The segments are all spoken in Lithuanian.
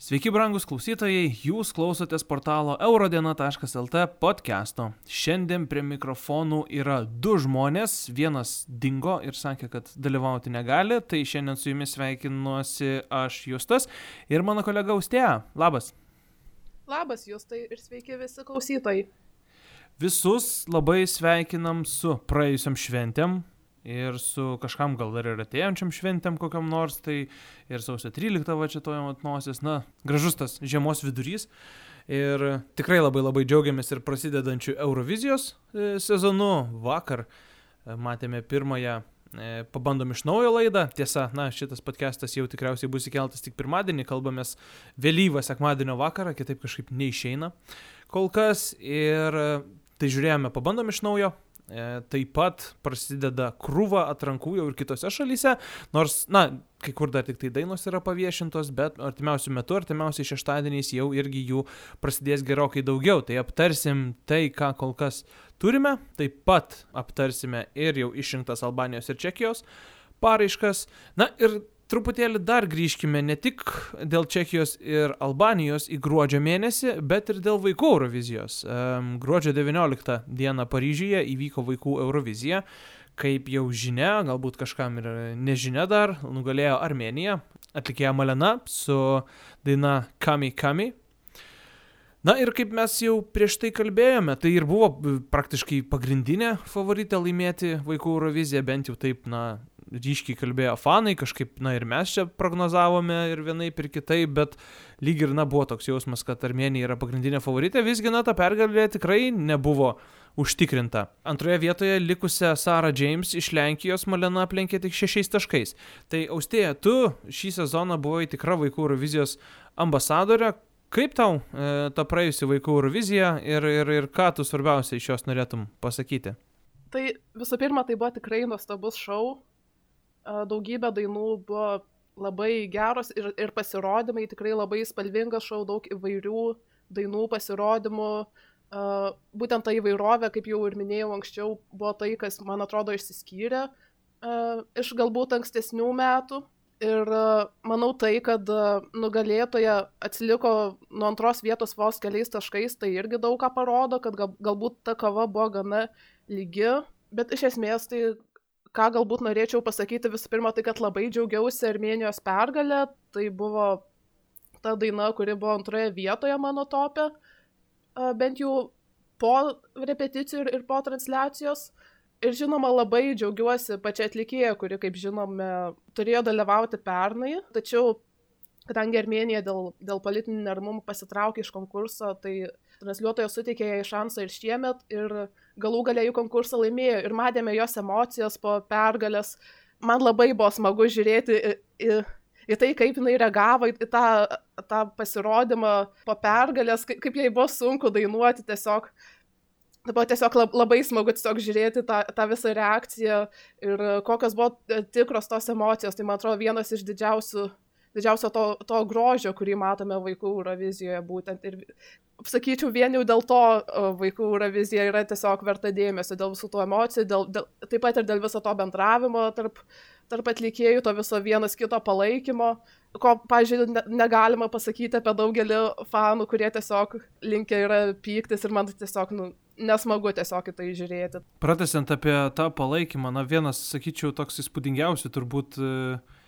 Sveiki, brangus klausytojai, jūs klausotės portalo eurodiena.lt podcast'o. Šiandien prie mikrofonų yra du žmonės, vienas dingo ir sakė, kad dalyvauti negali, tai šiandien su jumis sveikinuosi aš Justas ir mano kolega Austėja. Labas. Labas Justai ir sveiki visi klausytojai. Visus labai sveikinam su praėjusiam šventėm, ir su kažkam gal dar ir atėjančiam šventėm kokiam nors, tai ir sausio 13 va čia tojam atnosis, na, gražus tas žiemos vidurys. Ir tikrai labai labai džiaugiamės ir prasidedančių Eurovizijos e, sezonu. Vakar e, matėme pirmąją e, pabandom iš naujo laidą. Tiesa, na, šitas podcastas jau tikriausiai bus įkeltas tik pirmadienį, kalbamės vėlyvą sekmadienio vakarą, kitaip kažkaip neišeina kol kas. Ir tai žiūrėjome, pabandom iš naujo, taip pat prasideda krūva atrankų jau ir kitose šalyse, nors, na, kai kur dar tik tai dainos yra paviešintos, bet artimiausių metų, artimiausiais šeštadieniais jau irgi jų prasidės gerokai daugiau. Tai aptarsim tai, ką kol kas turime, taip pat aptarsime ir jau išrinktas Albanijos ir Čekijos paraiškas. Na ir truputėlį dar grįžkime ne tik dėl Čekijos ir Albanijos į gruodžio mėnesį, bet ir dėl vaikų Eurovizijos. Gruodžio 19 dieną Paryžiuje įvyko vaikų Eurovizija. Kaip jau žinia, galbūt kažkam ir nežinia dar, nugalėjo Armenija, atlikėja Malena su daina Kami Kami. Na ir kaip mes jau prieš tai kalbėjome, tai ir buvo praktiškai pagrindinė favoritė laimėti vaikų Euroviziją, bent jau taip, na, ryškiai kalbėjo fanai, kažkaip, na ir mes čia prognozavome ir vienaip ir kitaip, bet lyg ir, na, buvo toks jausmas, kad Armenija yra pagrindinė favoritė, visgi, na, ta pergalė tikrai nebuvo užtikrinta. Antroje vietoje likusią Sarah James iš Lenkijos Malena aplenkė tik šešiais taškais. Tai Austėja, tu šį sezoną buvai tikra vaikų Eurovizijos ambasadorė. Kaip tau e, ta praėjusi vaikų Eurovizija ir, ir, ir ką tu svarbiausia iš jos norėtum pasakyti? Tai visų pirma, tai buvo tikrai nuostabus šou, daugybė dainų buvo labai geros ir, ir pasirodymai, tikrai labai spalvingas šau, daug įvairių dainų pasirodymų. Būtent ta įvairovė, kaip jau ir minėjau anksčiau, buvo tai, kas, man atrodo, išsiskyrė iš galbūt ankstesnių metų. Ir manau tai, kad nugalėtoja atsiliko nuo antros vietos vos keliais taškais, tai irgi daug ką parodo, kad gal, galbūt ta kava buvo gana lygi, bet iš esmės tai ką galbūt norėčiau pasakyti visų pirma, tai kad labai džiaugiausi Armenijos pergalę. Tai buvo ta daina, kuri buvo antroje vietoje mano topė, bent jau po repeticijų ir, ir po transliacijos. Ir žinoma, labai džiaugiuosi pačia atlikėja, kuri, kaip žinome, turėjo dalyvauti pernai, tačiau kadangi Armenija dėl, dėl politinių neramumų pasitraukė iš konkurso, tai transliuotojas suteikė jai šansą ir šiemet, ir galų galę jų konkursą laimėjo, ir matėme jos emocijas po pergalės. Man labai buvo smagu žiūrėti į, į, į tai, kaip jinai reagavo į tą, tą pasirodymą po pergalės, kaip, kaip jai buvo sunku dainuoti tiesiog. Tai buvo tiesiog labai smagu tiesiog žiūrėti tą, tą visą reakciją ir kokios buvo tikros tos emocijos. Tai man atrodo vienas iš didžiausių didžiausio to, to grožio, kurį matome vaikų Eurovizijoje būtent. Ir sakyčiau, vien jau dėl to vaikų Eurovizija yra tiesiog verta dėmesio, dėl visų tų emocijų, dėl, dėl, taip pat ir dėl viso to bendravimo tarp, tarp atlikėjų, to viso vienas kito palaikymo, ko, pažiūrėjau, ne, negalima pasakyti apie daugelį fanų, kurie tiesiog linkia yra pyktis ir man tai tiesiog, nu, nesmagu tiesiog į tai žiūrėti. Pratesiant apie tą palaikymą, na vienas, sakyčiau, toks įspūdingiausių turbūt uh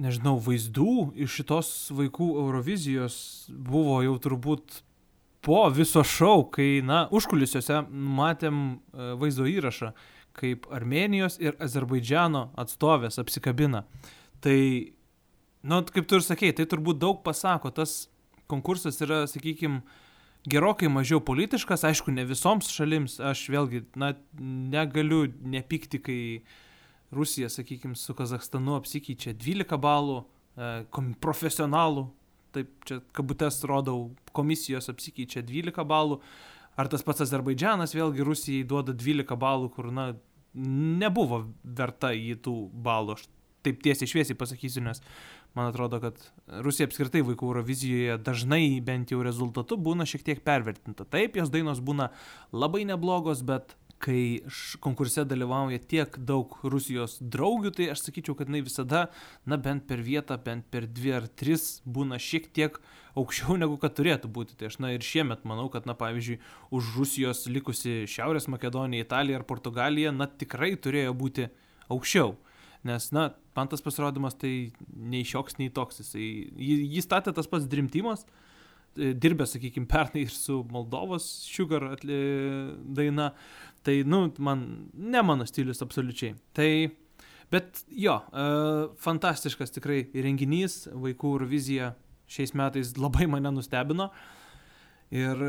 nežinau, vaizdų iš šitos vaikų Eurovizijos buvo jau turbūt po viso šou, kai, na, užkulisiuose matėm e, vaizdo įrašą, kaip Armenijos ir Azerbaidžiano atstovės apsikabina. Tai, na, nu, kaip tu ir sakei, tai turbūt daug pasako, tas konkursas yra, sakykime, gerokai mažiau politiškas, aišku, ne visoms šalims, aš vėlgi, na, negaliu nepykti, kai uh, Rusija, sakykime, su Kazakstanu apsikeičia 12 balų, e, profesionalų, taip čia kabutės rodau, komisijos apsikeičia 12 balų, ar tas pats Azerbaidžianas vėlgi Rusijai duoda 12 balų, kur, na, nebuvo verta į tų balų, aš taip tiesiai šviesiai pasakysiu, nes man atrodo, kad Rusija apskritai vaikų Eurovizijoje dažnai bent jau rezultatu būna šiek tiek pervertinta. Taip, jos dainos būna labai neblogos, bet kai konkurse dalyvauja tiek daug Rusijos draugių, tai aš sakyčiau, kad jinai visada, na bent per vietą, bent per dvi ar tris būna šiek tiek aukščiau negu kad turėtų būti. Tai aš, na ir šiemet manau, kad, na pavyzdžiui, už Rusijos likusi Šiaurės Makedonija, Italija ar Portugalija, na tikrai turėjo būti aukščiau. Nes, na, man tas pasirodymas tai nei šioks, nei toks. Jį, jį statė tas pats Drimtimas, e, dirbė, sakykime, pernai ir su Moldovos Sugar atli, daina. Tai, nu, man, ne mano stilius absoliučiai. Tai, bet jo, uh, fantastiškas tikrai renginys, vaikų Eurovizija šiais metais labai mane nustebino. Ir,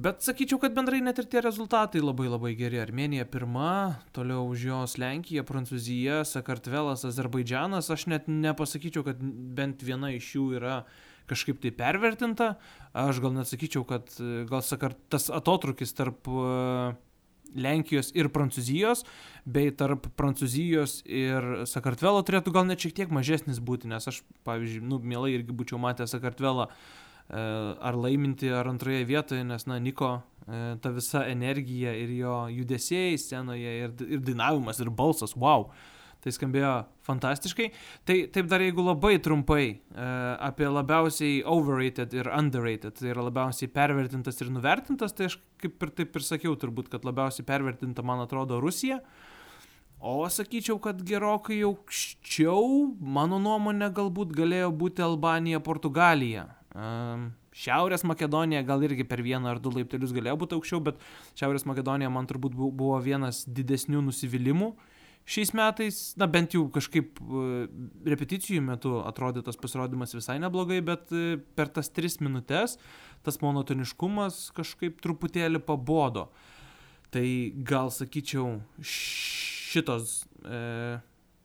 bet sakyčiau, kad bendrai net ir tie rezultatai labai labai geri. Armenija pirma, toliau už jos Lenkija, Prancūzija, Sakartvelas, Azerbaidžianas. Aš net nepasakyčiau, kad bent viena iš jų yra kažkaip tai pervertinta. Aš gal net sakyčiau, kad gal sakart, tas atotrukis tarp uh, Lenkijos ir Prancūzijos, bei tarp Prancūzijos ir Sakartvelo turėtų gal net šiek tiek mažesnis būti, nes aš, pavyzdžiui, nu, mielai irgi būčiau matęs Sakartvelą e, ar laiminti, ar antroje vietoje, nes, na, Niko e, ta visa energija ir jo judesiai scenoje ir, ir dainavimas ir balsas, wow tai skambėjo fantastiškai. Tai taip dar jeigu labai trumpai e, apie labiausiai overrated ir underrated, tai yra labiausiai pervertintas ir nuvertintas, tai aš kaip ir taip ir sakiau turbūt, kad labiausiai pervertinta man atrodo Rusija. O sakyčiau, kad gerokai aukščiau, mano nuomonė, galbūt galėjo būti Albanija, Portugalija. Um, Šiaurės Makedonija gal irgi per vieną ar du laiptelius galėjo būti aukščiau, bet Šiaurės Makedonija man turbūt buvo vienas didesnių nusivylimų. Uh, šiais metais, na bent jau kažkaip e, repeticijų metu atrodė tas pasirodymas visai neblogai, bet e, per tas tris minutės tas monotoniškumas kažkaip truputėlį pabodo. Tai gal sakyčiau, šitos e,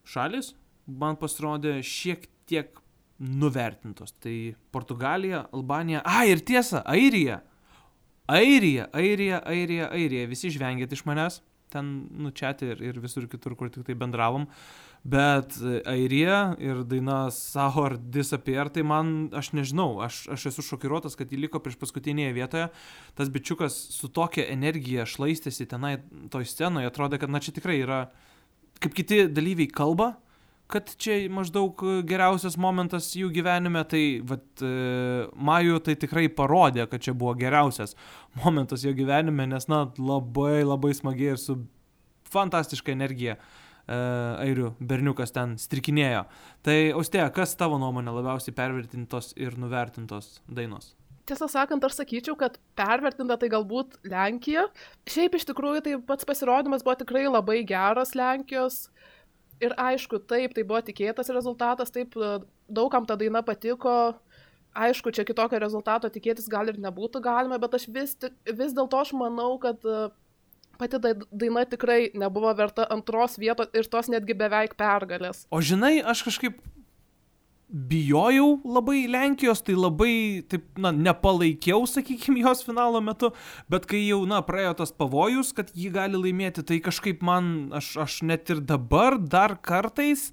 šalis man pasirodė šiek tiek nuvertintos. Tai Portugalija, Albanija, a ir tiesa, Airija. Airija, Airija, Airija, Airija. Visi žvengėt iš manęs ten nučiati ir, ir visur kitur, kur tik tai bendravom. Bet Airija ir daina Sahor Disappear, tai man, aš nežinau, aš, aš esu šokiruotas, kad jį liko prieš paskutinėje vietoje. Tas bičiukas su tokia energija šlaistėsi tenai toj scenoje, atrodo, kad na čia tikrai yra, kaip kiti dalyviai kalba, kad čia maždaug geriausias momentas jų gyvenime, tai vat, e, Maju tai tikrai parodė, kad čia buvo geriausias momentas jo gyvenime, nes, na, labai labai smagiai ir su fantastiška energija e, airių berniukas ten strikinėjo. Tai, Austėja, kas tavo nuomonė labiausiai pervertintos ir nuvertintos dainos? Tiesą sakant, aš sakyčiau, kad pervertinta tai galbūt Lenkija. Šiaip iš tikrųjų tai pats pasirodymas buvo tikrai labai geras Lenkijos. Uh, ir aišku, taip, tai buvo tikėtas rezultatas, taip, e, daugam ta daina patiko, aišku, čia kitokio rezultato tikėtis gal ir nebūtų galima, bet aš vis, vis dėlto aš manau, kad e, pati daina tikrai nebuvo verta antros vietos ir tos netgi beveik pergalės. O žinai, aš kažkaip bijojau labai Lenkijos, tai labai, taip, na, nepalaikiau, sakykime, jos finalo metu, bet kai jau, na, praėjo tas pavojus, kad jį gali laimėti, tai kažkaip man, aš, aš net ir dabar dar kartais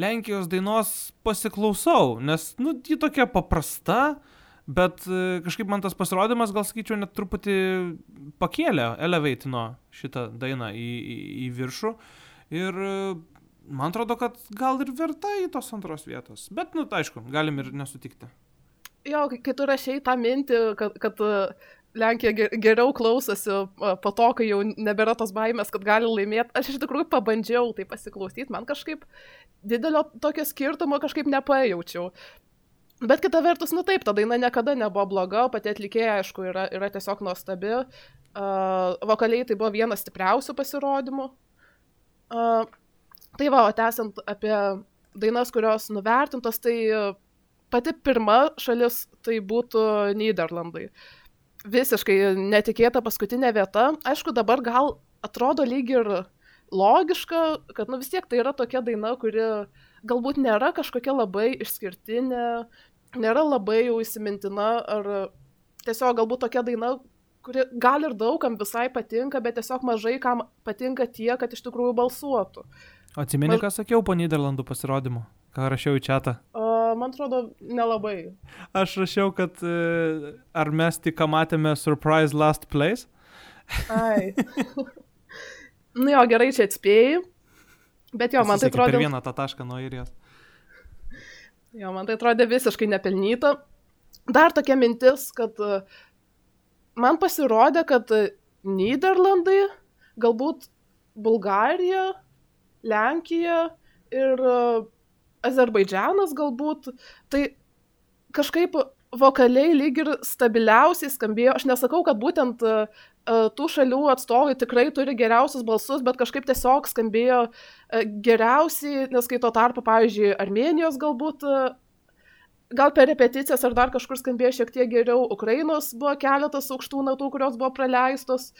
Lenkijos dainos pasiklausau, nes, nu, ji tokia paprasta, bet e, kažkaip man tas pasirodymas, gal sakyčiau, net truputį pakėlė, eleveitino šitą dainą į, į, į viršų. Ir man atrodo, kad gal ir verta į tos antros vietos. Bet, nu, tai aišku, galim ir nesutikti. Jo, kai tu rašiai tą mintį, kad, kad e, Lenkija geriau klausosi e, po to, kai jau nebėra tos baimės, kad gali laimėti. Aš iš tikrųjų pabandžiau tai pasiklausyti, man kažkaip didelio tokio skirtumo kažkaip nepajaučiau. Bet kita vertus, nu taip, ta daina niekada nebuvo bloga, pati atlikėja, aišku, yra, yra tiesiog nuostabi. Uh, vokaliai tai buvo vienas stipriausių pasirodymų. Uh, Tai va, o tęsiant apie dainas, kurios nuvertintos, tai pati pirma šalis tai būtų Niderlandai. Visiškai netikėta paskutinė vieta. Aišku, dabar gal atrodo lyg ir logiška, kad nu vis tiek tai yra tokia daina, kuri galbūt nėra kažkokia labai išskirtinė, nėra labai jau įsimintina, ar tiesiog galbūt tokia daina, kuri gal ir daugam visai patinka, bet tiesiog mažai kam patinka tie, kad iš tikrųjų balsuotų. O atsimeni, ką sakiau po Niderlandų pasirodymo? Ką rašiau į čatą? Uh, man atrodo, nelabai. Aš rašiau, kad uh, ar mes tik matėme Surprise Last Place? Ai. Nu jo, gerai čia atspėjai. Bet jo, man tai atrodo. Per vieną tą tašką nuo airijos. Jo, man tai atrodė visiškai nepelnyta. Dar tokia mintis, kad e, man pasirodė, kad e, Niderlandai, galbūt Bulgarija, Lenkija ir e, Azerbaidžianas galbūt, tai kažkaip vokaliai lyg ir stabiliausiai skambėjo. Aš nesakau, kad būtent e, e, tų šalių atstovai tikrai turi geriausius balsus, bet kažkaip tiesiog skambėjo geriausiai, nes kai tuo tarpu, pavyzdžiui, Armenijos galbūt, gal per repeticijas ar dar kažkur skambėjo šiek tiek geriau, Ukrainos buvo keletas aukštų natų, kurios buvo praleistos.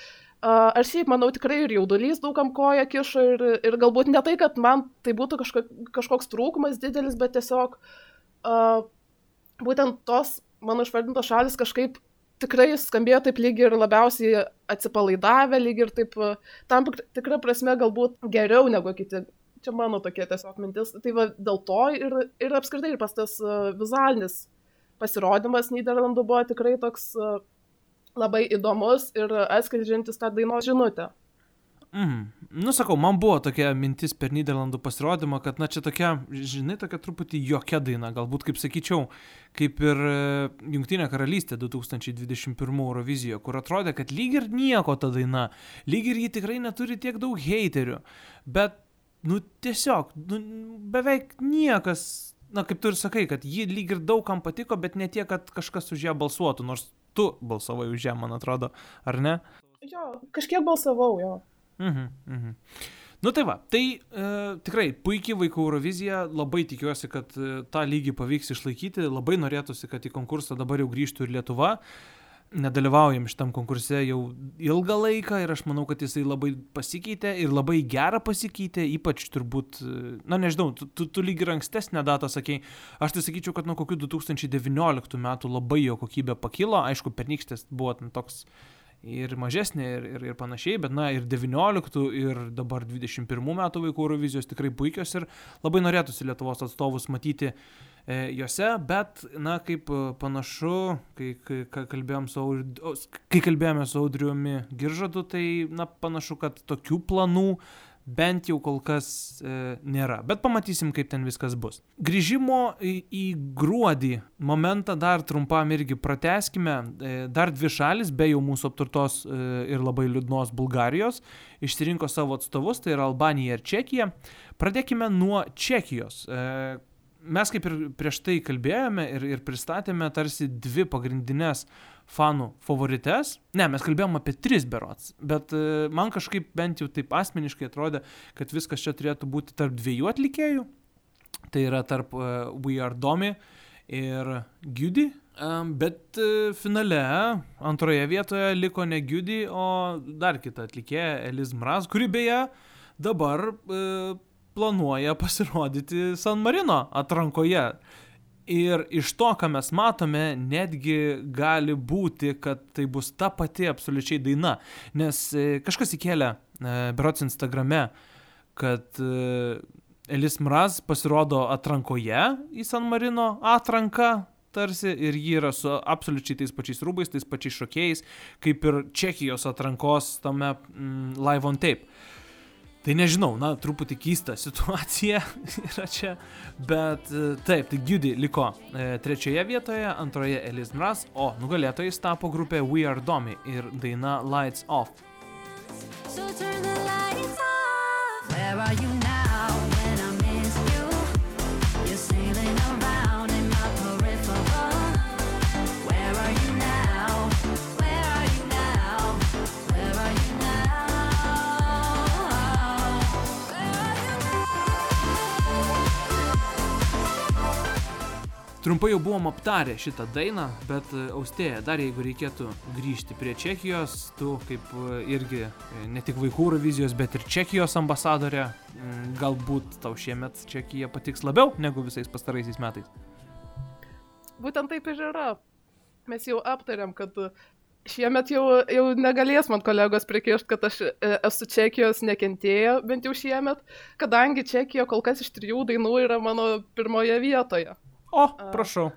Aš šiaip manau tikrai ir jaudulys daugam koja kiša ir, ir galbūt ne tai, kad man tai būtų kažko, kažkoks trūkumas didelis, bet tiesiog uh, būtent tos mano išvardintos šalis kažkaip tikrai skambėjo taip lyg ir labiausiai atsipalaidavę, lyg ir taip tam tik- tikra prasme galbūt geriau negu kiti. Čia mano tokia tiesiog mintis. Tai va dėl to ir, ir apskritai ir pas tas uh, vizualinis pasirodymas Niderlandų buvo tikrai toks uh, labai įdomus ir atskleidžiantis tą dainos žinutę. Mm. Nu, sakau, man buvo tokia mintis per Niderlandų pasirodymą, kad, na, čia tokia, žinai, tokia truputį jokia daina, galbūt, kaip sakyčiau, kaip ir e, Junktinė karalystė 2021 Eurovizijoje, kur atrodė, kad lyg ir nieko ta daina, lyg ir ji tikrai neturi tiek daug heiterių, bet, nu, tiesiog, nu, beveik niekas, na, kaip tu ir sakai, kad ji lyg ir daug kam patiko, bet ne tiek, kad kažkas už ją balsuotų, nors tu balsavai už ją, man atrodo, ar ne? Jo, kažkiek balsavau jo. Mhm, mhm. Nu tai va, tai e, tikrai puikiai vaikų Eurovizija, labai tikiuosi, kad e, tą lygį pavyks išlaikyti, labai norėtųsi, kad į konkursą dabar jau grįžtų ir Lietuva. Nedalyvaujam šitam konkurse jau ilgą laiką ir aš manau, kad jisai labai pasikeitė ir labai gerą pasikeitė, ypač turbūt, na nežinau, tu, tu, tu lyg ir ankstesnę datą sakei, aš tai sakyčiau, kad nuo kokių 2019 metų labai jo kokybė pakilo, aišku, pernykštės buvo ten toks ir mažesnė ir, ir, ir panašiai, bet na ir 19 ir dabar 21 metų vaikų Eurovizijos tikrai puikios ir labai norėtųsi Lietuvos atstovus matyti e, juose, bet na kaip e, panašu, kai, kai, kalbėjom su, kai kalbėjome su Audriumi Giržadu, tai na panašu, kad tokių planų bent jau kol kas e, nėra. Bet pamatysim, kaip ten viskas bus. Grįžimo į, į gruodį momentą dar trumpam irgi prateskime. E, dar dvi šalis, be jau mūsų apturtos e, ir labai liūdnos Bulgarijos, išsirinko savo atstovus, tai yra Albanija ir Čekija. Pradėkime nuo Čekijos. E, mes kaip ir prieš tai kalbėjome ir, ir pristatėme tarsi dvi pagrindinės fanų favorites. Ne, mes kalbėjome apie tris berots, bet e, man kažkaip bent jau taip asmeniškai atrodė, kad viskas čia turėtų būti tarp dviejų atlikėjų. Tai yra tarp uh, We Are Domi ir Gyudi. Um, bet uh, finale antroje vietoje liko ne Gyudi, o dar kita atlikėja Eliz Mraz, kuri beje dabar uh, planuoja pasirodyti San Marino atrankoje. Ir iš to, ką mes matome, netgi gali būti, kad tai bus ta pati absoliučiai daina. Nes e, kažkas įkėlė, e, berots Instagrame, kad e, Elis Mraz pasirodo atrankoje į San Marino atranką. Tarsi ir ji yra su absoliučiai tais pačiais rūbais, tais pačiais šokėjais, kaip ir Čekijos atrankos tame mm, live on tape. Tai nežinau, na, truputį keista situacija yra čia, bet e, taip, tai Gyudi liko e, trečioje vietoje, antroje Elis Mraz, o nugalėtojais tapo grupė We Are Domi ir daina Lights Off. So turn the lights off. Where are you Trumpai jau buvom aptarę šitą dainą, bet e, Austėja, dar jeigu reikėtų grįžti prie Čekijos, tu kaip e, irgi e, ne tik vaikų Eurovizijos, bet ir Čekijos ambasadorė, galbūt tau šiemet Čekija patiks labiau negu visais pastaraisiais metais. Būtent taip ir yra. Mes jau aptarėm, kad šiemet jau, jau negalės man kolegos prikišti, kad aš esu Čekijos nekentėję, bent jau šiemet, kadangi Čekija kol kas iš trijų dainų yra mano pirmoje vietoje. O, prašau.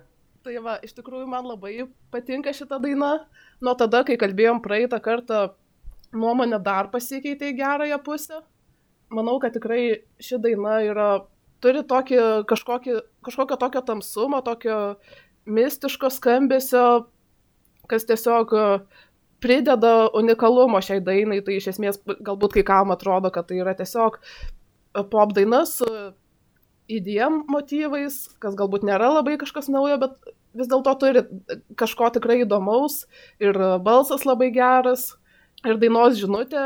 Tai va, iš tikrųjų man labai patinka šita daina. Nuo tada, kai kalbėjom praeitą kartą nuomonė dar pasikeitė į gerąją pusę. Manau, kad tikrai ši daina yra, turi tokį kažkokį, kažkokio tokio tamsumo, tokio mistiško skambesio, kas tiesiog e, prideda unikalumo šiai dainai. Tai iš esmės galbūt kai kam atrodo, kad tai yra tiesiog e, pop daina įdiem motyvais, kas galbūt nėra labai kažkas naujo, bet vis dėlto turi kažko tikrai įdomaus ir balsas labai geras ir dainos žinutė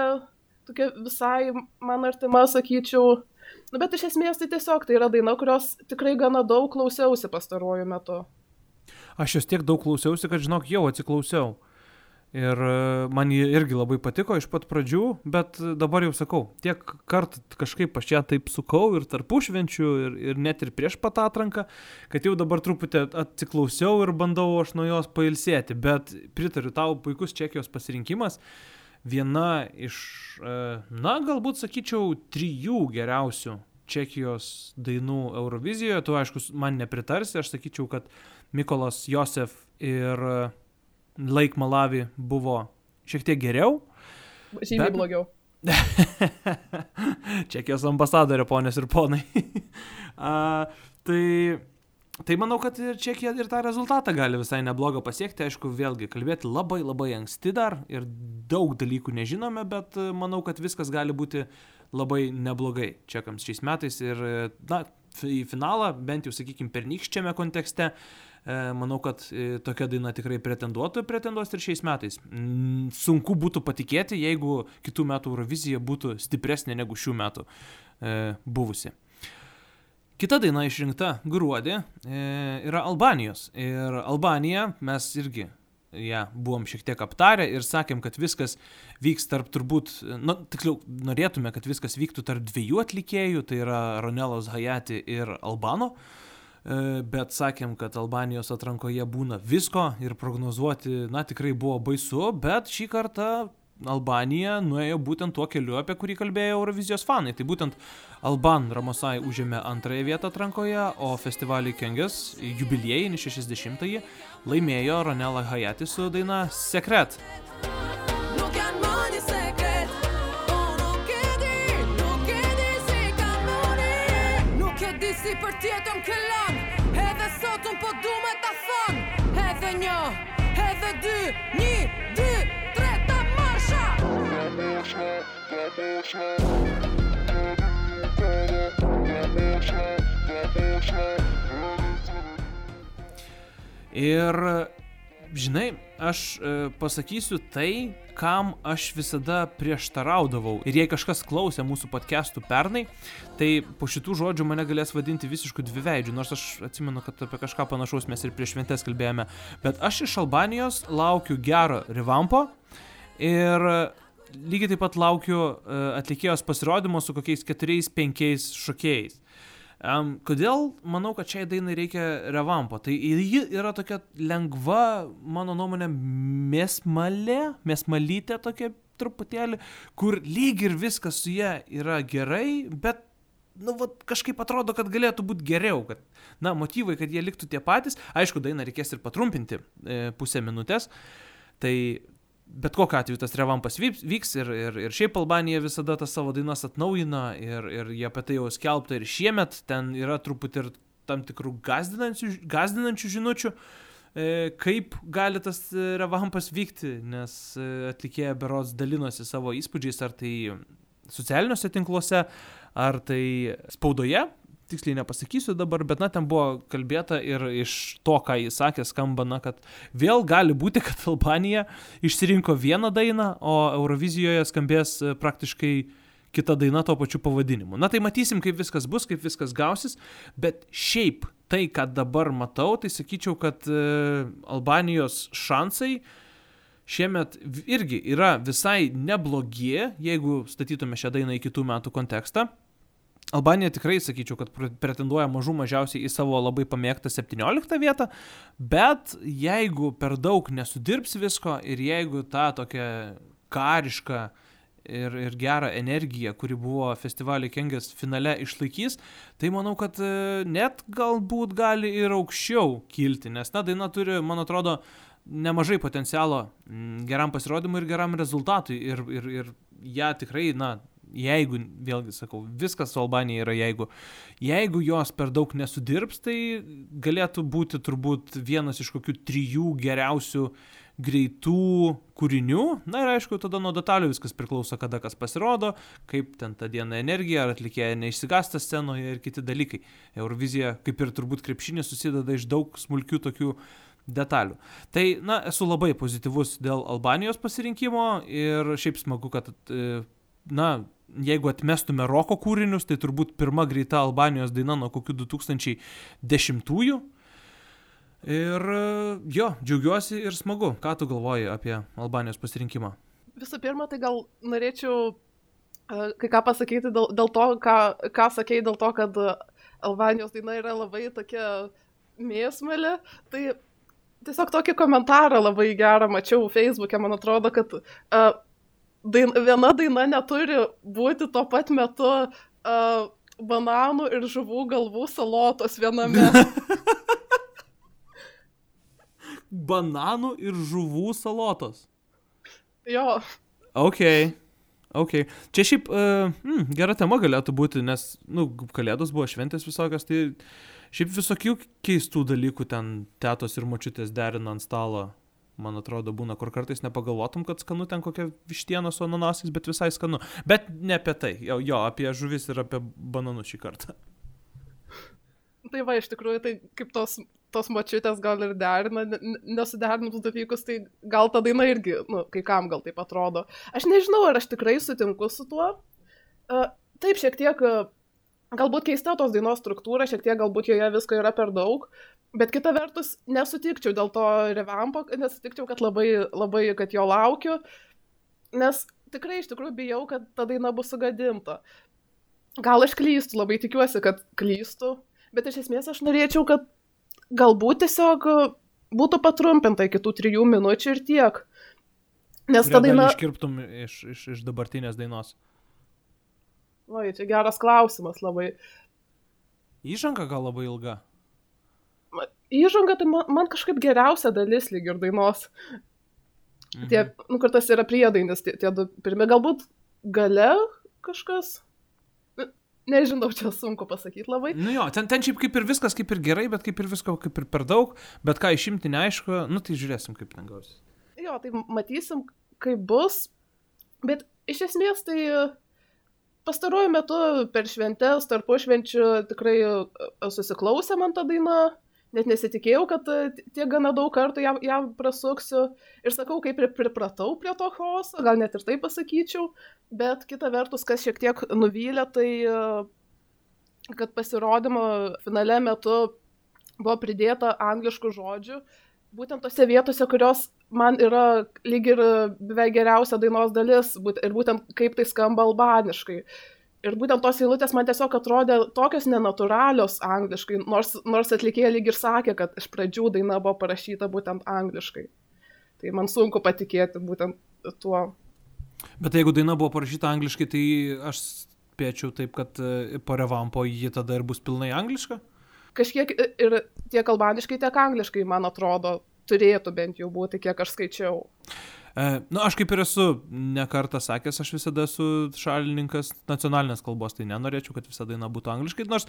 tokia visai man artima, sakyčiau. Nu, bet iš esmės tai tiesiog tai yra daina, kurios tikrai gana daug klausiausi pastaruoju metu. Aš jos tiek daug klausiausi, kad žinok, jau atsiklausiau. Ir e, man ji irgi labai patiko iš pat pradžių, bet dabar jau sakau, tiek kartų kažkaip aš ją taip sukau ir tarpu švenčių, ir, ir net ir prieš pat atranką, kad jau dabar truputį atsiklausiau ir bandau aš nuo jos pailsėti. Bet pritariu tau, puikus čekijos pasirinkimas. Viena iš, e, na, galbūt sakyčiau, trijų geriausių Čekijos dainų Eurovizijoje. Tu, aišku, man nepritarsi, aš sakyčiau, kad Mikolas Josef ir Lake Malawi buvo šiek tiek geriau. Žymiai Bet- blogiau. Čekijos ambasadorė, ponės ir ponai. A, tai, tai manau, kad ir Čekija ir tą rezultatą gali visai neblogą pasiekti. Aišku, vėlgi kalbėti labai labai anksti dar ir daug dalykų nežinome, bet manau, kad viskas gali būti labai neblogai čekams šiais metais. Ir, na, į finalą, bent jau, sakykime, pernykščiame kontekste, e, manau, kad e, tokia daina tikrai pretenduotų, pretenduos ir šiais metais. Mm, Sunku būtų patikėti, jeigu kitų metų Eurovizija būtų stipresnė negu šių metų e, buvusi. Kita daina išrinkta gruodį e, yra Albanijos. Ir Albanija mes irgi ją buvom šiek tiek aptarę ir sakėm, kad viskas vyks tarp turbūt, nu, tiksliau, norėtume, kad viskas vyktų tarp dviejų atlikėjų, tai yra Ronelos Hayati ir Albano. E, Bet sakėm, kad Albanijos atrankoje būna visko ir prognozuoti, na, tikrai buvo baisu, bet šį kartą Albanija nuėjo būtent tuo keliu, apie kurį kalbėjo Eurovizijos fanai. Tai būtent Alban Ramosai užėmė antrąją vietą atrankoje, o festivalį Kengės jubiliejinį 60-ąjį laimėjo Ronela Hayati su daina e e e si për tjetën këllon Edhe sot unë po du me ta thon. Edhe një, edhe dy Një, dy, tre, ta marsha! Ir, žinai, aš e, pasakysiu tai, kam aš visada prieštaraudavau. Ir jei kažkas klausė mūsų podcastų pernai, tai po šitų žodžių mane galės vadinti visiškų dviveidžių, nors aš atsimenu, kad apie kažką panašaus mes ir prieš šventės kalbėjome. Bet aš iš Albanijos laukiu gero revampo ir lygiai taip pat laukiu e, atlikėjos pasirodymo su kokiais keturiais, penkiais šokėjais. Um, kodėl manau, kad šiai dainai reikia revampo? Tai ji yra tokia lengva, mano nuomonė, mesmalė, mesmalytė tokia truputėlį, kur lyg ir viskas su ją yra gerai, bet nu, vat, kažkaip atrodo, kad galėtų būti geriau, kad, na, motyvai, kad jie liktų tie patys. Aišku, dainą reikės ir patrumpinti e, pusę minutės. Tai bet kokiu atveju tas revampas vyks ir, ir, ir šiaip Albanija visada tas savo dainas atnaujina ir, ir jie apie tai jau skelbta ir šiemet ten yra truputį ir tam tikrų gazdinančių, gazdinančių žinučių, e, kaip gali tas revampas vykti, nes atlikėja berods dalinosi savo įspūdžiais, ar tai socialiniuose tinkluose, ar tai spaudoje, tiksliai nepasakysiu dabar, bet na ten buvo kalbėta ir iš to, ką jis sakė, skamba, na, kad vėl gali būti, kad Albanija išsirinko vieną dainą, o Eurovizijoje skambės e, praktiškai kita daina tuo pačiu pavadinimu. Na tai matysim, kaip viskas bus, kaip viskas gausis, bet šiaip tai, ką dabar matau, tai sakyčiau, kad e, Albanijos šansai šiemet irgi yra visai neblogi, jeigu statytume šią dainą į kitų metų kontekstą. Albanija tikrai sakyčiau, kad pre- pretenduoja mažų mažiausiai į savo labai pamėgtą 17 vietą, bet jeigu per daug nesudirbs visko ir jeigu tą tokią karišką ir, ir gerą energiją, kuri buvo festivalio Kengės finale išlaikys, tai manau, kad e, net galbūt gali ir aukščiau kilti, nes ta daina turi, man atrodo, nemažai potencialo geram pasirodymui ir geram rezultatui. Ir, ir, ir ją tikrai, na, jeigu, vėlgi sakau, viskas su Albanija yra jeigu. Jeigu jos per daug nesudirbs, tai galėtų būti turbūt vienas iš kokių trijų geriausių greitų kūrinių. Na ir aišku, tada nuo detalių viskas priklauso, kada kas pasirodo, kaip ten tą dieną energija, ar atlikėja neišsigasta scenoje ir kiti dalykai. Eurovizija, kaip ir turbūt krepšinė, susideda iš daug smulkių tokių detalių. Tai, na, esu labai pozityvus dėl Albanijos pasirinkimo ir šiaip smagu, kad, e, na, jeigu atmestume roko kūrinius, tai turbūt pirma greita Albanijos daina nuo kokių 2010-ųjų. Ir e, jo, džiaugiuosi ir smagu. Ką tu galvoji apie Albanijos pasirinkimą? Visų pirma, tai gal norėčiau uh, kai ką pasakyti dėl, dėl to, ką, ką sakėjai, dėl to, kad Albanijos daina yra labai tokia mėsmelė. Tai tiesiog tokį komentarą labai gerą mačiau Facebook'e, man atrodo, kad uh, dain, viena daina neturi būti tuo pat metu uh, bananų ir žuvų galvų salotos viename. Bananų ir žuvų salotos. jo, Ok. Ok. Čia šiaip uh, mm, gera tema galėtų būti, nes, nu, kalėdos buvo šventės visokios, tai šiaip visokių keistų dalykų ten tėtos ir močiutės derina ant stalo. Man atrodo, būna, kur kartais nepagalvotum, kad skanu ten kokia vištiena su ananasais, bet visai skanu. Bet ne apie tai, jo, jo apie žuvis ir apie bananus šį kartą. tai va, iš tikrųjų, tai kaip tos, tos močiutės gal ir derina, ne- ne- nesuderinus dalykus, tai gal ta daina irgi, nu, kai kam gal taip atrodo. Aš nežinau, ar aš tikrai sutinku su tuo. Uh, taip, šiek tiek, uh, galbūt keista tos dainos struktūra, šiek tiek galbūt joje visko yra per daug, bet kita vertus nesutikčiau dėl to revampo, nesutikčiau, kad labai, labai, kad jo laukiu, nes tikrai iš tikrųjų bijau, kad ta daina bus sugadinta. Gal aš klystu, labai tikiuosi, kad klystu, bet iš esmės aš norėčiau, kad galbūt tiesiog būtų patrumpinta iki tų trijų minučių ir tiek. Nes ta Kurią dalį daina... Iškirptum iš, iš, iš dabartinės dainos. Oi, čia geras klausimas labai. Įžanga gal labai ilga. Įžanga tai man, man kažkaip geriausia dalis lyg ir dainos. Mhm. Tie, nu, kur tas yra priedainis, tie, tie du pirmi, galbūt gale kažkas. Nežinau, čia sunku pasakyti labai. Nu jo, ten, ten šiaip kaip ir viskas, kaip ir gerai, bet kaip ir visko, kaip ir per daug, bet ką išimti neaišku, nu tai žiūrėsim, kaip ten gausis. Jo, tai matysim, kaip bus. Bet iš esmės tai pastaruoju metu per šventes, tarpu švenčių tikrai e, susiklausė man ta daina. Net nesitikėjau, kad e, tiek gana daug kartų ją, ją prasuksiu. Ir sakau, kaip ir pripratau prie to chaoso, gal net ir tai pasakyčiau. Bet kita vertus, kas šiek tiek nuvylė, tai e, kad pasirodymo finale metu buvo pridėta angliškų žodžių, būtent tose vietose, kurios man yra lyg ir beveik geriausia dainos dalis ir būtent kaip tai skamba albaniškai. Ir būtent tos eilutės man tiesiog atrodė tokios nenatūralios angliškai, nors, nors atlikėja lyg ir sakė, kad iš pradžių daina buvo parašyta būtent angliškai. Tai man sunku patikėti būtent tuo. Bet jeigu daina buvo parašyta angliškai, tai aš spėčiau taip, kad e, po revampo ji tada ir bus pilnai angliška. Kažkiek i- ir tiek albaniškai, tiek angliškai, man atrodo, turėtų bent jau būti, kiek aš skaičiau. E, nu, aš kaip ir esu nekartą sakęs, aš visada esu šalininkas nacionalinės kalbos, tai nenorėčiau, kad visa daina būtų angliškai. Nors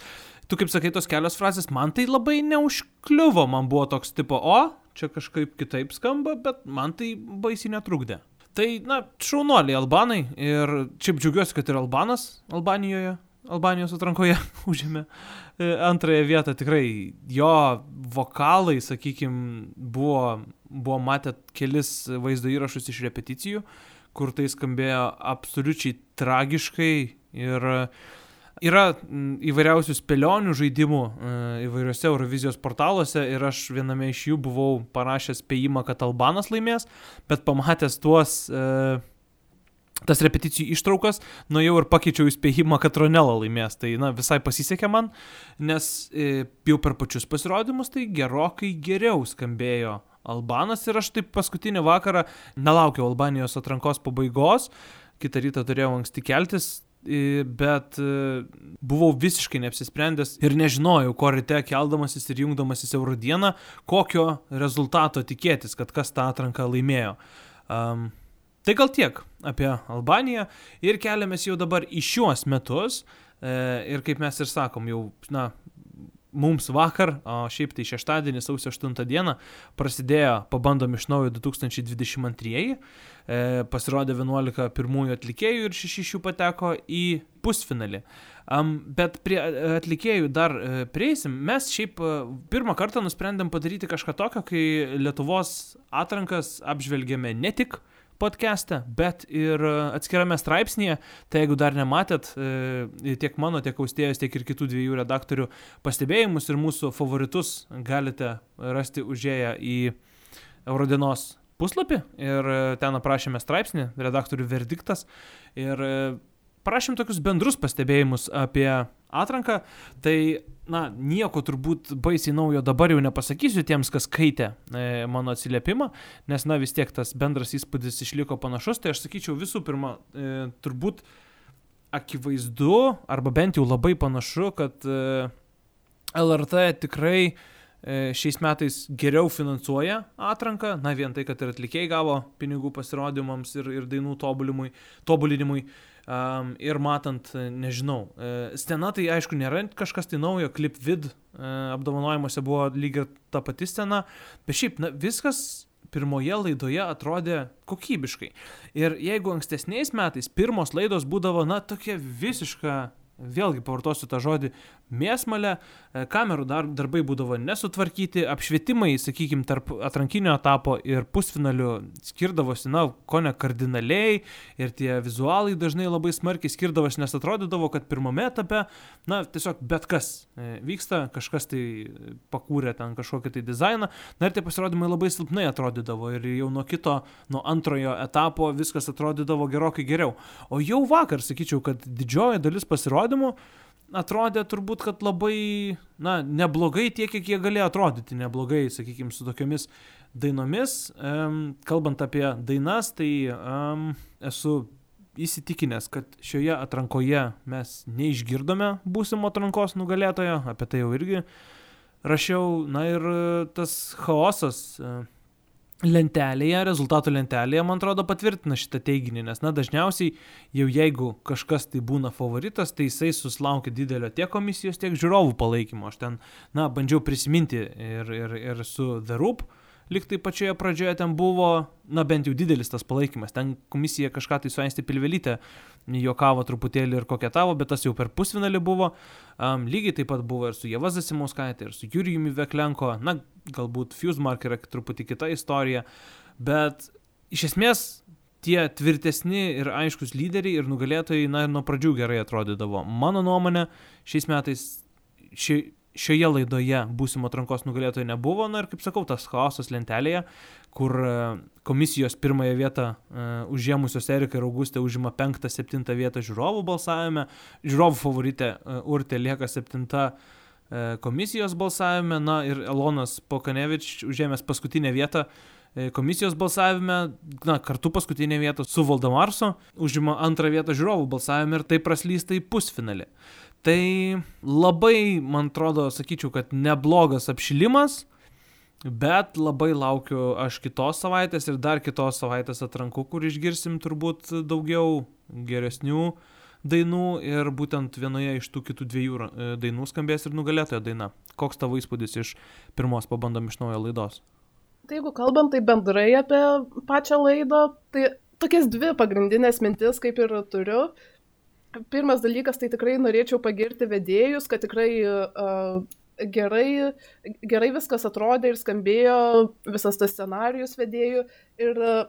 tu kaip sakai, tos kelios frazės, man tai labai neužkliuvo, man buvo toks tipo, o, čia kažkaip kitaip skamba, bet man tai baisiai netrukdė. Tai, na, šaunuoliai albanai ir šiaip džiaugiuosi, kad ir albanas Albanijoje, Albanijos atrankoje užėmė e, antrąją vietą. Tikrai jo vokalai, sakykime, buvo, buvo matę kelis vaizdo įrašus iš repeticijų, kur tai skambėjo absoliučiai tragiškai ir yra mm, įvairiausių spėlionių žaidimų e, įvairiuose Eurovizijos portaluose ir aš viename iš jų buvau parašęs spėjimą, kad Albanas laimės, bet pamatęs tuos e, tas repeticijų ištraukas, nuėjau ir pakeičiau įspėjimą, kad Ronela laimės. Tai, na, visai pasisekė man, nes e, jau per pačius pasirodymus tai gerokai geriau skambėjo Albanas ir aš taip paskutinį vakarą nelaukiau Albanijos atrankos pabaigos, kitą rytą turėjau anksti keltis i- bet e, buvau visiškai neapsisprendęs ir nežinojau, ko ryte keldamasis ir jungdamasis Euro dieną, kokio rezultato tikėtis, kad kas tą atranką laimėjo. Um, tai gal tiek apie Albaniją ir keliamės jau dabar į šiuos metus e, ir kaip mes ir sakom, jau, na, mums vakar, o šiaip tai šeštadienį, sausio 8 dieną, prasidėjo pabandom iš naujo 2022. E, pasirodė 11 pirmųjų atlikėjų ir 6 iš jų pateko į pusfinalį. Um, bet prie e, atlikėjų dar e, prieisim. Mes šiaip e, pirmą kartą nusprendėm padaryti kažką tokio, kai Lietuvos atrankas apžvelgėme ne tik podcast'e, bet ir e, atskirame straipsnėje. Tai jeigu dar nematėt, e, tiek mano, tiek austėjos, tiek ir kitų dviejų redaktorių pastebėjimus ir mūsų favoritus galite rasti užėję į Eurodienos puslapį ir e, ten aprašėme straipsnį, redaktorių verdiktas ir parašėm tokius bendrus pastebėjimus apie atranką. Tai, na, nieko turbūt baisiai naujo dabar jau nepasakysiu tiems, kas skaitė e, mano atsiliepimą, nes, na, vis tiek tas bendras įspūdis išliko panašus. Tai aš sakyčiau visų pirma, e, turbūt akivaizdu, arba bent jau labai panašu, kad e, LRT tikrai šiais metais geriau finansuoja atranką, na vien tai, kad ir atlikėjai gavo pinigų pasirodymams ir, ir dainų tobulinimui, tobulinimui. Um, ir matant, nežinau, e, scena tai aišku nėra kažkas tai naujo, klip vid e, apdovanojimuose buvo lyg ir ta pati scena, bet šiaip na, viskas pirmoje laidoje atrodė kokybiškai. Ir jeigu ankstesniais metais pirmos laidos būdavo, na, tokia visiška, vėlgi pavartosiu tą žodį, mėsmalė, e, kamerų dar, darbai būdavo nesutvarkyti, apšvietimai, sakykime, tarp atrankinio etapo ir pusfinalių skirdavosi, na, ko ne kardinaliai ir tie vizualai dažnai labai smarkiai skirdavosi, nes atrodydavo, kad pirmame etape, na, tiesiog bet kas e, vyksta, kažkas tai pakūrė ten kažkokį tai dizainą, na ir tie pasirodymai labai silpnai atrodydavo ir jau nuo kito, nuo antrojo etapo viskas atrodydavo gerokai geriau. O jau vakar sakyčiau, kad didžioji dalis pasirodymų atrodė turbūt, kad labai, na, neblogai tiek, kiek jie galėjo atrodyti, neblogai, sakykime, su tokiamis dainomis. Um, kalbant apie dainas, tai um, esu įsitikinęs, kad šioje atrankoje mes neišgirdome būsimo atrankos nugalėtojo, apie tai jau irgi rašiau, na ir tas chaosas. Uh, lentelėje, rezultatų lentelėje, man atrodo, patvirtina šitą teiginį, nes, na, dažniausiai jau jeigu kažkas tai būna favoritas, tai jisai susilaukia didelio tiek komisijos, tiek žiūrovų palaikymo. Aš ten, na, bandžiau prisiminti ir, ir, ir su The Roop, liktai pačioje pradžioje ten buvo, na, bent jau didelis tas palaikymas. Ten komisija kažką tai su Aisti Pilvelytė juokavo truputėlį ir koketavo, bet tas jau per pusfinalį buvo. Um, lygiai taip pat buvo ir su Jeva Zasimauskaitė, ir su Jurijumi Veklenko. Na, galbūt Fusemark yra truputį kita istorija, bet iš esmės tie tvirtesni ir aiškus lyderiai ir nugalėtojai, na, ir nuo pradžių gerai atrodydavo. Mano nuomonė, šiais metais ši, šioje laidoje būsimo atrankos nugalėtojo nebuvo, na ir kaip sakau, tas chaosas lentelėje, kur e, komisijos pirmąją vietą uh, užėmusios Erika ir Augustė užima penktą, septintą vietą žiūrovų balsavime, žiūrovų favoritė uh, Urtė lieka septinta komisijos balsavime, na ir Elonas Pokanevič užėmęs paskutinę vietą komisijos balsavime, na, kartu paskutinę vietą su Valdamarso, užima antrą vietą žiūrovų balsavime ir tai praslysta į pusfinalį. Tai labai, man atrodo, sakyčiau, kad neblogas apšilimas, bet labai laukiu aš kitos savaitės ir dar kitos savaitės atrankų, kur išgirsim turbūt daugiau geresnių dainų ir būtent vienoje iš tų kitų dviejų e, dainų skambės ir nugalėtojo daina. Koks tavo įspūdis iš pirmos pabandom iš naujo laidos? Tai jeigu kalbant tai bendrai apie pačią laidą, tai tokias dvi pagrindinės mintis kaip ir turiu. Pirmas dalykas, tai tikrai norėčiau pagirti vedėjus, kad tikrai uh, gerai, gerai viskas atrodė ir skambėjo visas tas scenarius vedėjų. Ir uh,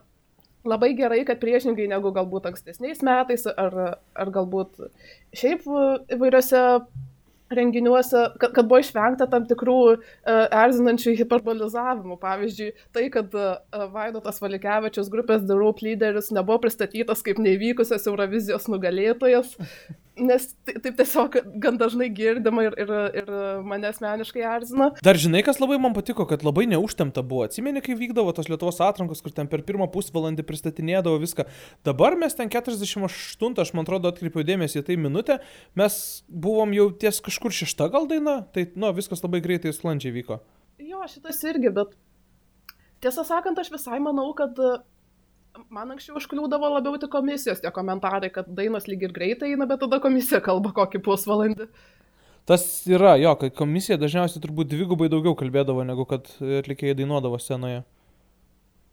labai gerai, kad priešingai negu galbūt ankstesniais metais ar, ar galbūt šiaip įvairiose renginiuose, kad, kad buvo išvengta tam tikrų uh, erzinančių hiperbolizavimų. Pavyzdžiui, tai, kad uh, Vaidotas Valikevičius grupės The Rope lyderis nebuvo pristatytas kaip neįvykusios Eurovizijos nugalėtojas. Nes tai- taip tiesiog gan dažnai girdima ir, ir, ir mane asmeniškai erzina. Dar žinai, kas labai man patiko, kad labai neužtemta buvo. Atsimeni, kai vykdavo tos Lietuvos atrankos, kur ten per pirmą pusvalandį pristatinėdavo viską. Dabar mes ten 48, aš man atrodo, atkreipiau dėmesį į tai minutę, mes buvom jau ties kažkur šešta gal daina, tai, nu, viskas labai greitai sklandžiai vyko. Jo, šitas irgi, bet tiesą sakant, aš visai manau, kad man anksčiau užkliūdavo labiau tik komisijos tie komentarai, kad dainos lyg ir greitai eina, bet tada komisija kalba kokį pusvalandį. Tas yra, jo, kad komisija dažniausiai turbūt dvigubai daugiau kalbėdavo, negu kad atlikėjai dainuodavo scenoje.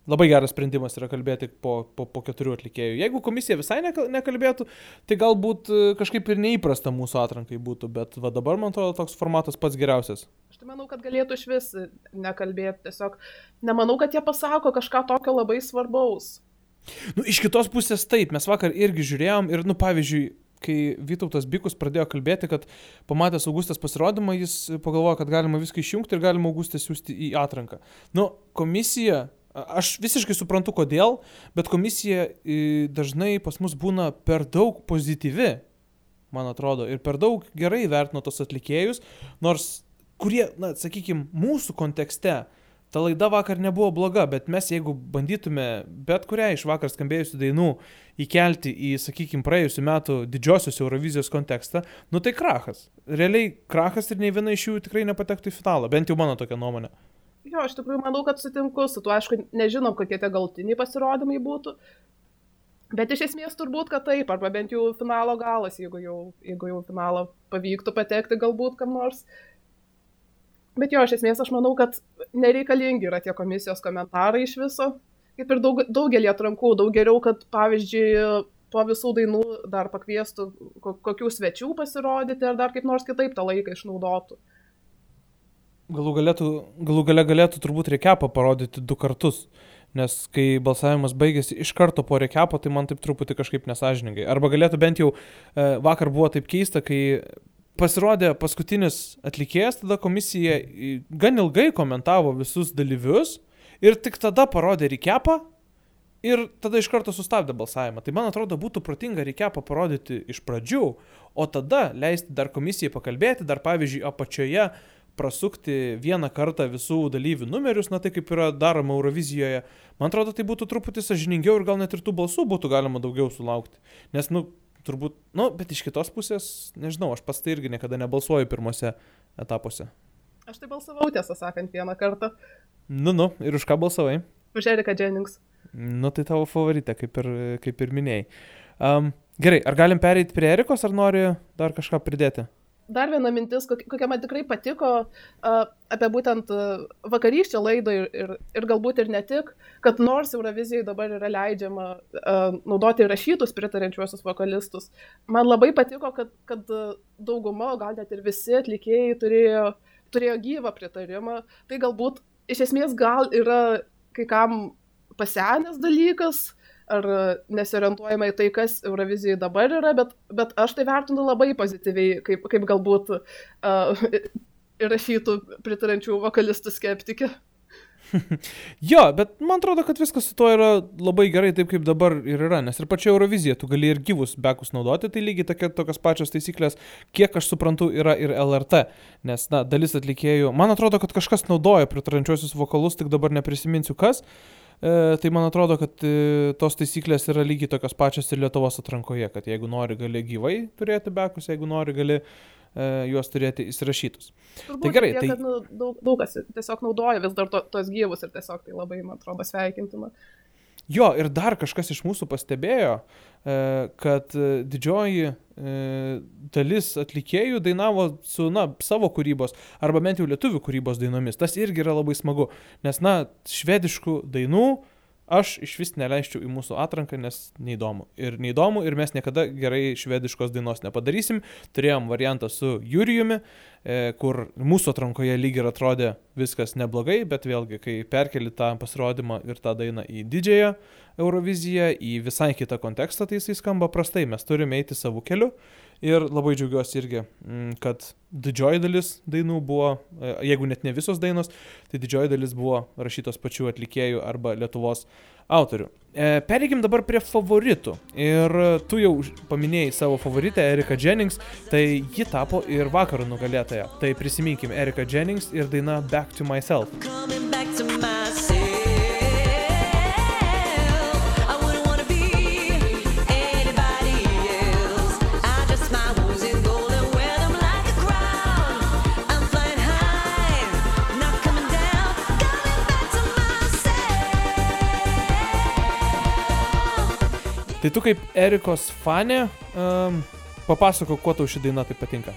Labai geras sprendimas yra kalbėti po, po, po keturių atlikėjų. Jeigu komisija visai nekal- nekalbėtų, tai galbūt e, kažkaip ir neįprasta mūsų atrankai būtų, bet va dabar, man atrodo, toks formatas pats geriausias. Aš tai manau, kad galėtų iš vis nekalbėti, tiesiog nemanau, kad jie pasako kažką tokio labai svarbaus. Nu, iš kitos pusės taip, mes vakar irgi žiūrėjom ir, nu, pavyzdžiui, kai Vytautas Bikus pradėjo kalbėti, kad pamatęs Augustas pasirodymą, jis pagalvojo, kad galima viską išjungti ir galima Augustą siūsti į atranką. Nu, komisija, aš visiškai suprantu kodėl, bet komisija dažnai pas mus būna per daug pozityvi, man atrodo, ir per daug gerai vertino tos atlikėjus, nors kurie, na, sakykime, mūsų kontekste ta laida vakar nebuvo bloga, bet mes jeigu bandytume bet kurią iš vakar skambėjusių dainų įkelti į, sakykime, praėjusiu metu didžiosios Eurovizijos kontekstą, nu tai krachas. Realiai krachas ir nei viena iš jų tikrai nepatektų į finalą, bent jau mano tokia nuomonė. Jo, aš tikrųjų manau, kad sutinku su tuo, aišku, nežinom, kokie tie galtiniai pasirodymai būtų. Bet iš esmės turbūt, kad taip, arba bent jau finalo galas, jeigu jau, jeigu jau finalą pavyktų patekti galbūt kam nors. Bet jo, iš esmės aš manau, kad nereikalingi yra tie komisijos komentarai iš viso. Kaip ir daug, daugelį atrankų, daug geriau, kad pavyzdžiui po visų dainų dar pakviestų ko- kokių svečių pasirodyti ar dar kaip nors kitaip tą laiką išnaudotų. Galų, galėtų, galų gale galėtų turbūt rekepą parodyti du kartus, nes kai balsavimas baigėsi iš karto po rekepo, tai man taip truputį kažkaip nesažiningai. Arba galėtų bent jau e, vakar buvo taip keista, kai pasirodė paskutinis atlikėjas, tada komisija gan ilgai komentavo visus dalyvius ir tik tada parodė rekepą ir tada iš karto sustabdė balsavimą. Tai man atrodo būtų protinga rekepą parodyti iš pradžių, o tada leisti dar komisijai pakalbėti, dar pavyzdžiui apačioje prasukti vieną kartą visų dalyvių numerius, na tai kaip yra daroma Eurovizijoje. Man atrodo, tai būtų truputį sažiningiau ir gal net ir tų balsų būtų galima daugiau sulaukti. Nes, nu, turbūt, nu, bet iš kitos pusės, nežinau, aš pas tai irgi niekada nebalsuoju pirmose etapuose. Aš tai balsavau, tiesą sakant, vieną kartą Nu, nu, ir už ką balsavai? už Eriką Jennings. Nu, tai tavo favoritė, kaip ir, kaip ir minėjai. Um, gerai, ar galim pereiti prie Erikos, ar nori dar kažką pridėti? Dar viena mintis, kok- kokia man tikrai patiko apie būtent vakarykščią laidą ir, ir, ir galbūt ir ne tik, kad nors Eurovizijai dabar yra leidžiama naudoti rašytus pritarančiuosius vokalistus, man labai patiko, kad, kad dauguma, gal net ir visi atlikėjai turėjo, turėjo gyvą pritarimą. Tai galbūt iš esmės gal yra kai kam pasenęs dalykas, ar nesiorientuojama į tai, kas Eurovizijai dabar yra, bet, bet aš tai vertinu labai pozityviai, kaip, kaip galbūt uh, įrašytų pritarančių vokalistų skeptikė. Jo, bet man atrodo, kad viskas su tuo yra labai gerai taip, kaip dabar ir yra, nes ir pačia Eurovizija tu gali ir gyvus bekus naudoti, tai lygiai tokia, tokios pačios taisyklės, kiek aš suprantu, yra ir LRT, nes, na, dalis atlikėjų, man atrodo, kad kažkas naudoja pritarančiosius vokalus, tik dabar neprisiminsiu kas, e, tai man atrodo, kad e, tos taisyklės yra lygiai tokios pačios ir Lietuvos atrankoje, kad jeigu nori, gali gyvai turėti bekus, jeigu nori, gali e, juos turėti įsirašytus. Turbūt gerai, tiek, tai- kad, nu, daug, daug kas tiesiog naudoja vis dar to, tos gyvus ir tiesiog tai labai, man atrodo, sveikintina. Jo, ir dar kažkas iš mūsų pastebėjo, e, kad e, didžioji e, dalis atlikėjų dainavo su, na, savo kūrybos, arba bent jau lietuvių kūrybos dainomis. Tas irgi yra labai smagu, nes, na, švediškų dainų aš iš vis neleisčiau į mūsų atranką, nes neįdomu. Ir neįdomu, ir mes niekada gerai švediškos dainos nepadarysim. Turėjom variantą su Jurijumi, e, kur mūsų atrankoje lyg ir atrodė viskas neblogai, bet vėlgi, kai perkeli tą pasirodymą ir tą dainą į didžiąją Euroviziją, į visai kitą kontekstą, tai jisai skamba prastai. Mes turime eiti savo keliu Ir labai džiaugiuosi irgi, mm, kad didžioji dalis dainų buvo, e, jeigu net ne visos dainos, tai didžioji dalis buvo rašytos pačių atlikėjų arba Lietuvos autorių. E, Pereikim dabar prie favoritų. Ir tu jau paminėjai savo favoritę Erika Jennings, tai ji tapo ir vakarų nugalėtoja. Tai prisiminkim Erika Jennings ir daina Back to Myself. coming back to myself. Tai tu kaip Erikos fanė, um, papasako, kuo tau ši daina taip patinka.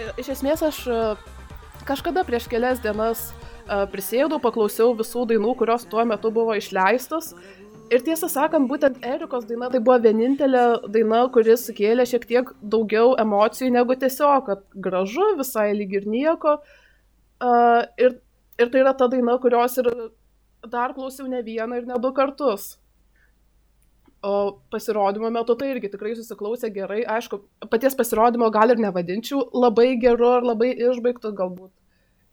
E, Iš esmės aš e, kažkada prieš kelias dienas e, prisėdau, paklausiau visų dainų, kurios tuo metu buvo išleistos. Ir tiesą sakant, būtent Erikos daina tai buvo vienintelė daina, kuris sukėlė šiek tiek daugiau emocijų negu tiesiog, kad gražu, visai lyg ir nieko. E, Ir, ir tai yra ta daina, kurios ir dar klausiau ne vieną ir ne du kartus. O pasirodymo metu tai irgi tikrai susiklausė gerai. Aišku, paties pasirodymo gal ir nevadinčiau labai geru ar labai išbaigtu, galbūt.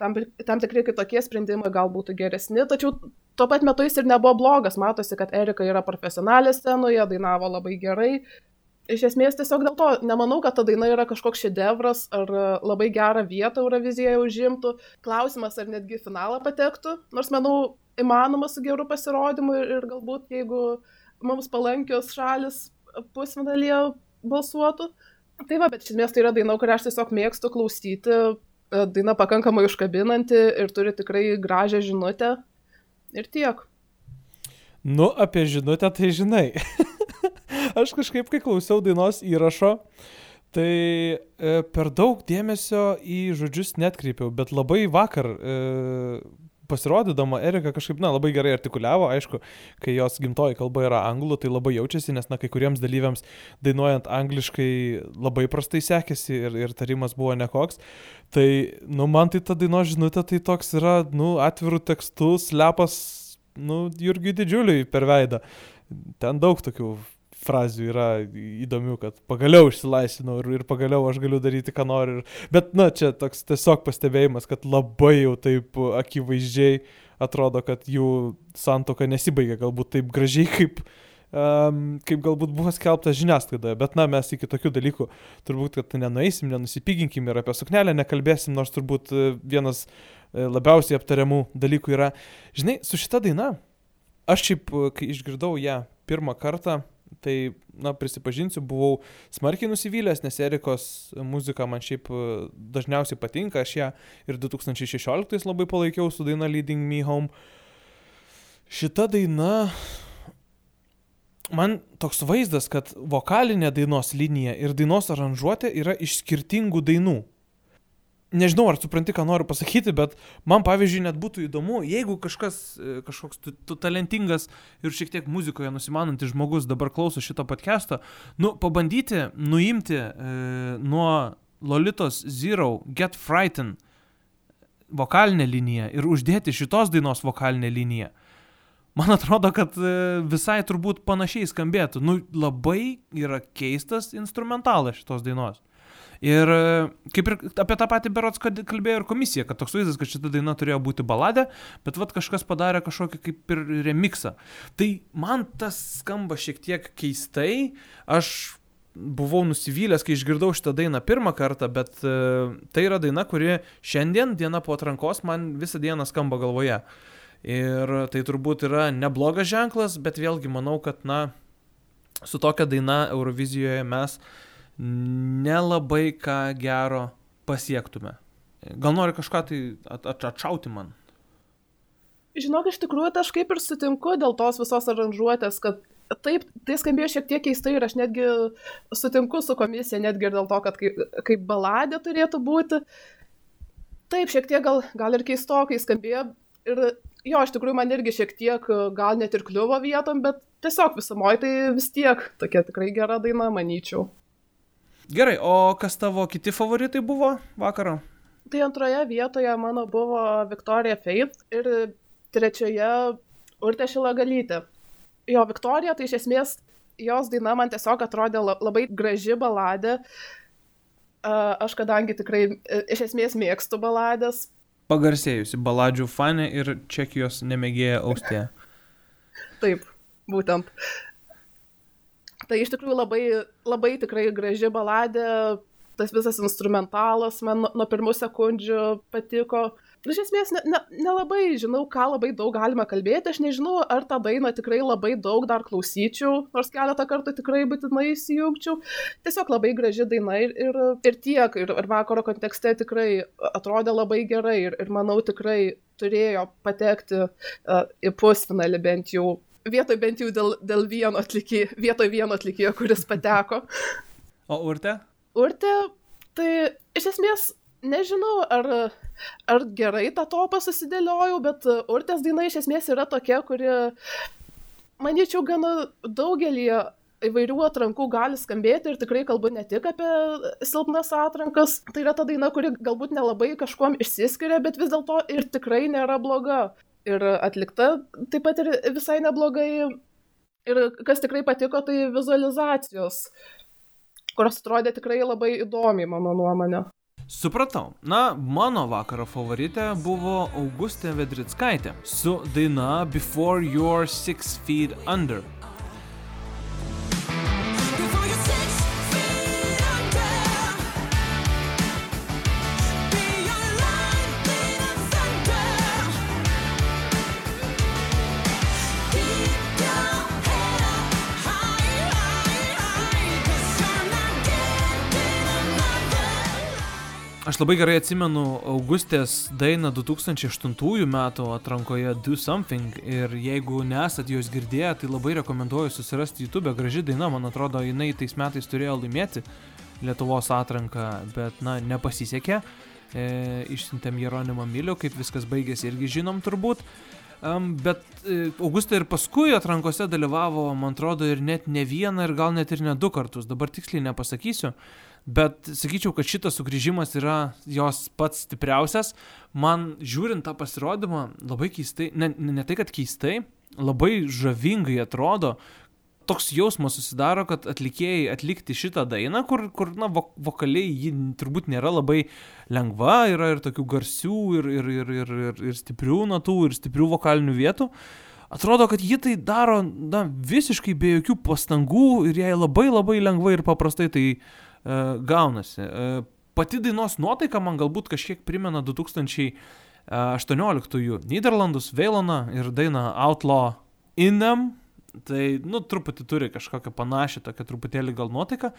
Tam, tam tikri kitokie sprendimai gal būtų geresni, tačiau tuo pat metu jis ir nebuvo blogas. Matosi, kad Erika yra profesionalė scenoje, dainavo labai gerai. Iš esmės tiesiog dėl to nemanau, kad ta daina yra kažkoks šedevras ar labai gerą vietą Eurovizijoje užimtų. Klausimas, ar netgi finalą patektų. Nors manau, įmanoma su geru pasirodymu ir, ir galbūt jeigu mums palankios šalis pusfinalyje balsuotų. Tai va, bet iš esmės tai yra daina, kurią aš tiesiog mėgstu klausyti. E, Daina pakankamai užkabinanti ir turi tikrai gražią žinutę. Ir tiek. Nu, apie žinutę tai žinai. Aš kažkaip, kai klausiau dainos įrašo, tai e, per daug dėmesio į žodžius netkreipiau, bet labai vakar e, pasirodydama Erika kažkaip, na, labai gerai artikuliavo, aišku, kai jos gimtoji kalba yra anglų, tai labai jaučiasi, nes, na, kai kuriems dalyviams dainuojant angliškai labai prastai sekėsi ir, ir tarimas buvo nekoks. Tai, nu, man tai ta dainos žinutė tai toks yra, nu, atvirų tekstų slepas, nu, Jurgiui didžiuliui per veidą. Ten daug tokių frazių yra įdomių, kad pagaliau išsilaisvinau ir, ir pagaliau aš galiu daryti, ką noriu. Ir, bet, na, čia toks tiesiog pastebėjimas, kad labai jau taip akivaizdžiai atrodo, kad jų santoka nesibaigia galbūt taip gražiai, kaip, um, kaip galbūt buvo skelbta žiniasklaidoje. Bet, na, mes iki tokių dalykų turbūt, kad nenueisim, nenusipiginkim ir apie suknelę nekalbėsim, nors turbūt e, vienas e, labiausiai aptariamų dalykų yra, žinai, su šita daina, aš šiaip, e, kai išgirdau ją pirmą kartą, tai, na, prisipažinsiu, buvau smarkiai nusivylęs, nes Erikos muzika man šiaip e, dažniausiai patinka, aš ją ir 2016 labai palaikiau su daina Leading Me Home. Šita daina, man toks vaizdas, kad vokalinė dainos linija ir dainos aranžuotė yra iš skirtingų dainų. Nežinau, ar supranti, ką noriu pasakyti, bet man, pavyzdžiui, net būtų įdomu, jeigu kažkas, e, kažkoks tu, tu talentingas ir šiek tiek muzikoje nusimanantis žmogus dabar klauso šito podcast'o, nu, pabandyti nuimti e, nuo Lolitos Zero Get Frightened vokalinę liniją ir uždėti šitos dainos vokalinę liniją. Man atrodo, kad e, visai turbūt panašiai skambėtų. Nu, labai yra keistas instrumentalas šitos dainos. Ir e, kaip ir apie tą patį berots kad kalbėjo ir komisija, kad toks vaizdas, kad šita daina turėjo būti baladė, bet vad kažkas padarė kažkokį kaip ir remixą. Tai man tas skamba šiek tiek keistai. Aš buvau nusivylęs, kai išgirdau šitą dainą pirmą kartą, bet e, tai yra daina, kuri šiandien, diena po atrankos, man visą dieną skamba galvoje. Ir tai turbūt yra neblogas ženklas, bet vėlgi manau, kad, na, su tokia daina Eurovizijoje mes nelabai ką gero pasiektume. Gal nori kažką tai at, at, atšauti man? Žinok, iš tikrųjų, tai aš kaip ir sutinku dėl tos visos aranžuotės, kad taip, tai skambėjo šiek tiek keistai ir aš netgi sutinku su komisija, netgi ir dėl to, kad kaip, kaip baladė turėtų būti. Taip, šiek tiek gal, gal ir keistokai skambėjo. Ir jo, iš tikrųjų man irgi šiek tiek gal net ir kliuvo vietom, bet tiesiog visumoje tai vis tiek tokia tikrai gera daina, manyčiau. Gerai, o kas tavo kiti favoritai buvo vakaro? Tai antroje vietoje mano buvo Viktorija Faith ir trečioje Urte Šilagalytė. Jo, Viktorija tai iš esmės jos daina man tiesiog atrodė la- labai graži baladė. Aš kadangi tikrai e, iš esmės mėgstu baladės, Pagarsėjusi baladžių fane ir čekijos nemėgėja austėje. Taip, būtent. Tai iš tikrųjų labai, labai tikrai graži baladė, tas visas instrumentalas man nuo- pirmų sekundžių patiko. Iš esmės, nelabai ne, nelabai žinau, ką labai daug galima kalbėti, aš nežinau, ar tą dainą tikrai labai daug dar klausyčiau, nors keletą kartų tikrai būtinai įsijungčiau. Tiesiog labai graži daina ir, ir, ir tiek, ir, ir vakaro kontekste tikrai atrodė labai gerai ir, ir manau tikrai turėjo patekti uh, į pusfinalį bent jau vietoj bent jau dėl, dėl vieno atlikėjo, vietoj vieno atlikėjo, kuris pateko. O urte? Urte, tai iš esmės nežinau, ar, ar gerai tą topą susidėliojau, bet Urtės daina iš esmės yra tokia, kuri, manyčiau, gana daugelį įvairių atrankų gali skambėti ir tikrai kalbu ne tik apie silpnas atrankas. Tai yra ta daina, kuri galbūt nelabai kažkuom išsiskiria, bet vis dėlto ir tikrai nėra bloga. Ir atlikta taip pat ir visai neblogai. Ir kas tikrai patiko, tai vizualizacijos, kurios atrodė tikrai labai įdomiai, mano nuomonė. Supratau. Na, mano vakaro favoritė buvo Augustė Vedrickaitė su daina Before You're Six Feet Under. Aš labai gerai atsimenu Augustės dainą 2008 metų atrankoje Do Something ir jeigu nesat jos girdėję, tai labai rekomenduoju susirasti YouTube. Graži daina, man atrodo, jinai tais metais turėjo laimėti Lietuvos atranką, bet, na, nepasisekė. E, išsiuntėm Jeronimą Milių, kaip viskas baigėsi irgi žinom turbūt. Um, bet e, Augustė ir paskui atrankose dalyvavo, man atrodo, ir net ne vieną, ir gal net ir ne du kartus. Dabar tiksliai nepasakysiu. Bet sakyčiau, kad šitas sugrįžimas yra jos pats stipriausias. Man žiūrint tą pasirodymą, labai keistai, ne, ne, tai, kad keistai, labai žavingai atrodo. Toks jausmas susidaro, kad atlikėjai atlikti šitą dainą, kur, kur na, vo, vokaliai ji turbūt nėra labai lengva, yra ir tokių garsių, ir, ir, ir, ir, ir, ir stiprių natų, ir stiprių vokalinių vietų. Atrodo, kad ji tai daro na, visiškai be jokių pastangų ir jai labai labai lengvai ir paprastai tai uh, gaunasi. Uh, pati dainos nuotaika man galbūt kažkiek primena 2018 Niderlandus, Veiloną ir dainą Outlaw Inem. Tai, nu, truputį turi kažkokią panašią, tokią truputėlį gal nuotaiką.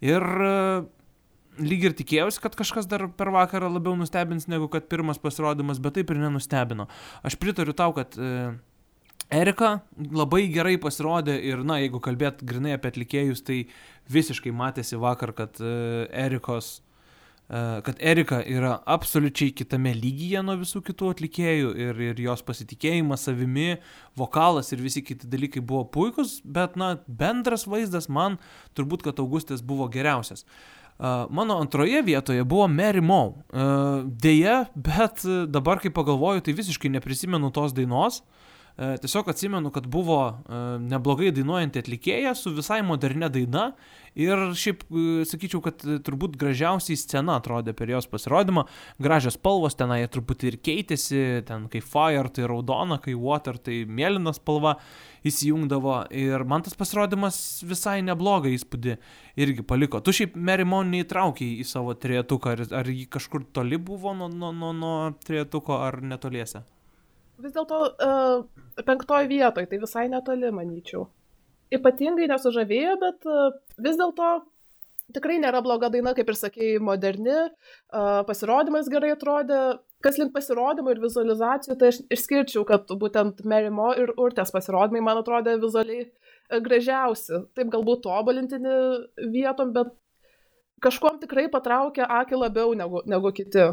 Ir uh, lyg ir tikėjausi, kad kažkas dar per vakarą labiau nustebins negu kad pirmas pasirodymas, bet taip ir nenustebino. Aš pritariu tau, kad uh, Erika labai gerai pasirodė ir, na, jeigu kalbėt grinai apie atlikėjus, tai visiškai matėsi vakar, kad uh, Erikos, kad Erika yra absoliučiai kitame lygyje nuo visų kitų atlikėjų ir, ir jos pasitikėjimas savimi, vokalas ir visi kiti dalykai buvo puikus, bet, na, bendras vaizdas man turbūt, kad Augustas buvo geriausias. Uh, mano antroje vietoje buvo Mary Moe. Uh, deja, bet dabar, kai pagalvoju, tai visiškai neprisimenu tos dainos. Uh, tiesiog atsimenu, kad buvo uh, neblogai dainuojanti atlikėja su visai modernia daina ir šiaip uh, sakyčiau, kad turbūt gražiausiai scena atrodė per jos pasirodymą. Gražios spalvos tenai truputį ir keitėsi, ten kai fire tai raudona, kai water tai mėlyna spalva įsijungdavo ir man tas pasirodymas visai neblogą įspūdį irgi paliko. Tu šiaip Merimon neįtraukiai į savo trietuką, ar, ar jį kažkur toli buvo nuo, nuo, nuo, nuo trietuko ar netoliese? Vis dėlto uh, penktoje vietoje, tai visai netoli, manyčiau. Ypatingai nesužavėjo, bet uh, vis dėlto tikrai nėra bloga daina, kaip ir sakėjai, moderni, uh, pasirodymas gerai atrodė. Kas link pasirodymų ir vizualizacijų, tai aš išskirčiau, kad būtent Merimo ir Urtės pasirodymai, man atrodė vizualiai e, gražiausi. Taip galbūt tobulintini vietom, bet kažkuom tikrai patraukia akį labiau negu, negu kiti.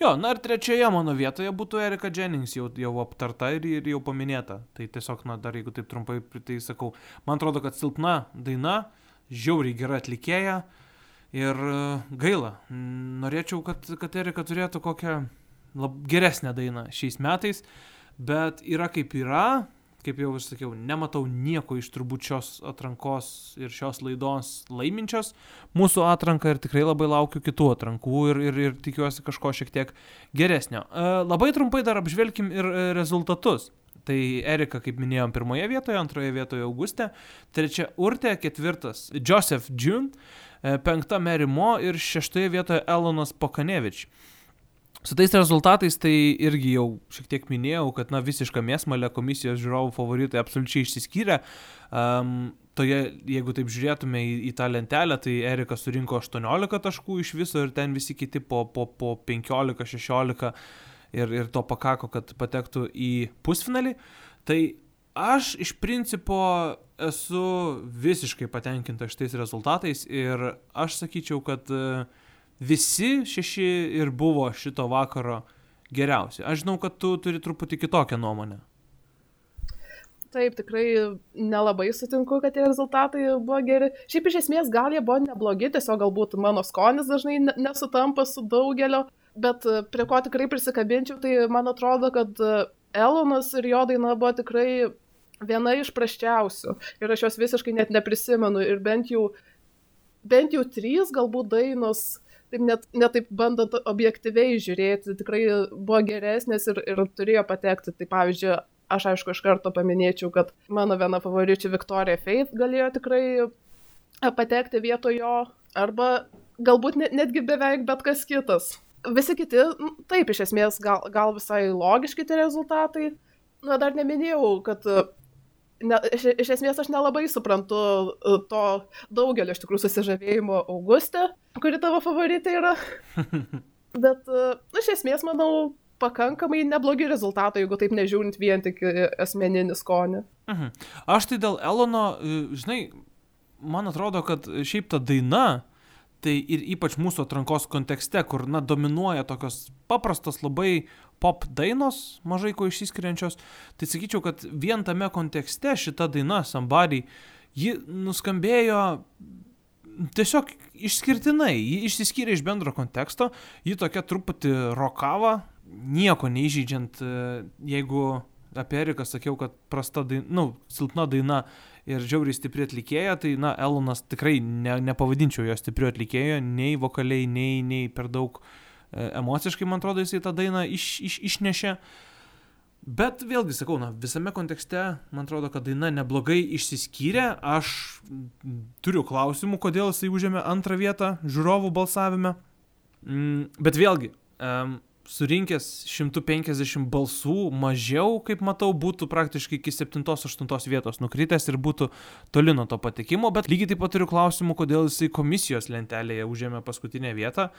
Jo, na ir trečioje mano vietoje būtų Erika Jennings jau, jau aptarta ir, ir jau paminėta. Tai tiesiog, na, dar jeigu taip trumpai tai sakau, man atrodo, kad silpna daina, žiauriai gera atlikėja ir e, gaila. Norėčiau, kad, kad Erika turėtų kokią lab, geresnę dainą šiais metais, bet yra kaip yra. Kaip jau ir sakiau, nematau nieko iš turbūt šios atrankos ir šios laidos laiminčios mūsų atranką ir tikrai labai laukiu kitų atrankų ir, ir, ir tikiuosi kažko šiek tiek geresnio. E, labai trumpai dar apžvelkim ir e, rezultatus. Tai Erika, kaip minėjom, pirmoje vietoje, antroje vietoje Augustė, trečia Urtė, ketvirtas Joseph June, penkta Mary Mo ir šeštoje vietoje Elonas Pokanevič. Su tais rezultatais tai irgi jau šiek tiek minėjau, kad na visiška mėsmalė komisijos žiūrovų favoritai absoliučiai išsiskyrė. Um, toje, jeigu taip žiūrėtume į, į tą lentelę, tai Erika surinko 18 taškų iš viso ir ten visi kiti po, po, po 15-16 ir, ir to pakako, kad patektų į pusfinalį. Tai aš iš principo esu visiškai patenkinta šitais rezultatais ir aš sakyčiau, kad e, visi šeši ir buvo šito vakaro geriausi. Aš žinau, kad tu turi truputį kitokią nuomonę. Taip, tikrai nelabai sutinku, kad tie rezultatai buvo geri. Šiaip iš esmės gal jie buvo neblogi, tiesiog galbūt mano skonis dažnai ne- nesutampa su daugelio, bet e, prie ko tikrai prisikabinčiau, tai man atrodo, kad e, Elonas ir jo daina buvo tikrai viena iš praščiausių. Ir aš jos visiškai net neprisimenu. Ir bent jau, bent jau trys galbūt dainos, taip net, net taip bandant objektyviai žiūrėti, tikrai buvo geresnės ir, ir turėjo patekti. Tai pavyzdžiui, aš aišku iš karto paminėčiau, kad mano viena favoričių Victoria Faith galėjo tikrai patekti vietoj jo, arba galbūt net, netgi beveik bet kas kitas. Visi kiti, nu, taip, iš esmės gal, gal visai logiški tie rezultatai. Na, dar neminėjau, kad ne, iš, iš esmės aš nelabai suprantu e, to daugelio iš tikrųjų susižavėjimo Augustė, kuri tavo favoritė yra. Bet, e, na, iš esmės, manau, pakankamai neblogi rezultatai, jeigu taip nežiūrint vien tik asmeninį skonį. Mhm. Aš tai dėl Elono, e, žinai, man atrodo, kad šiaip ta daina, tai ir ypač mūsų atrankos kontekste, kur, na, dominuoja tokios paprastos labai pop dainos, mažai ko išsiskiriančios, tai sakyčiau, kad vien tame kontekste šita daina, Sambari, ji nuskambėjo tiesiog išskirtinai, ji išsiskyrė iš bendro konteksto, ji tokia truputį rokava, nieko neįžeidžiant, e, jeigu apie Eriką sakiau, kad prasta daina, nu, silpna daina ir žiauriai stipri atlikėja, tai, na, Elonas tikrai ne, nepavadinčiau jo stipriu atlikėju, nei vokaliai, nei, nei per daug e, emociškai, man atrodo, jisai tą dainą iš, iš, išnešė. Bet vėlgi sakau, na, visame kontekste, man atrodo, kad daina neblogai išsiskyrė. Aš turiu klausimų, kodėl jisai užėmė antrą vietą žiūrovų balsavime. Mm, bet vėlgi, surinkęs 150 balsų mažiau, kaip matau, būtų praktiškai iki 7-8 vietos nukritęs ir būtų toli nuo to patekimo, bet lygiai taip pat turiu klausimų, kodėl jisai komisijos lentelėje užėmė paskutinę vietą.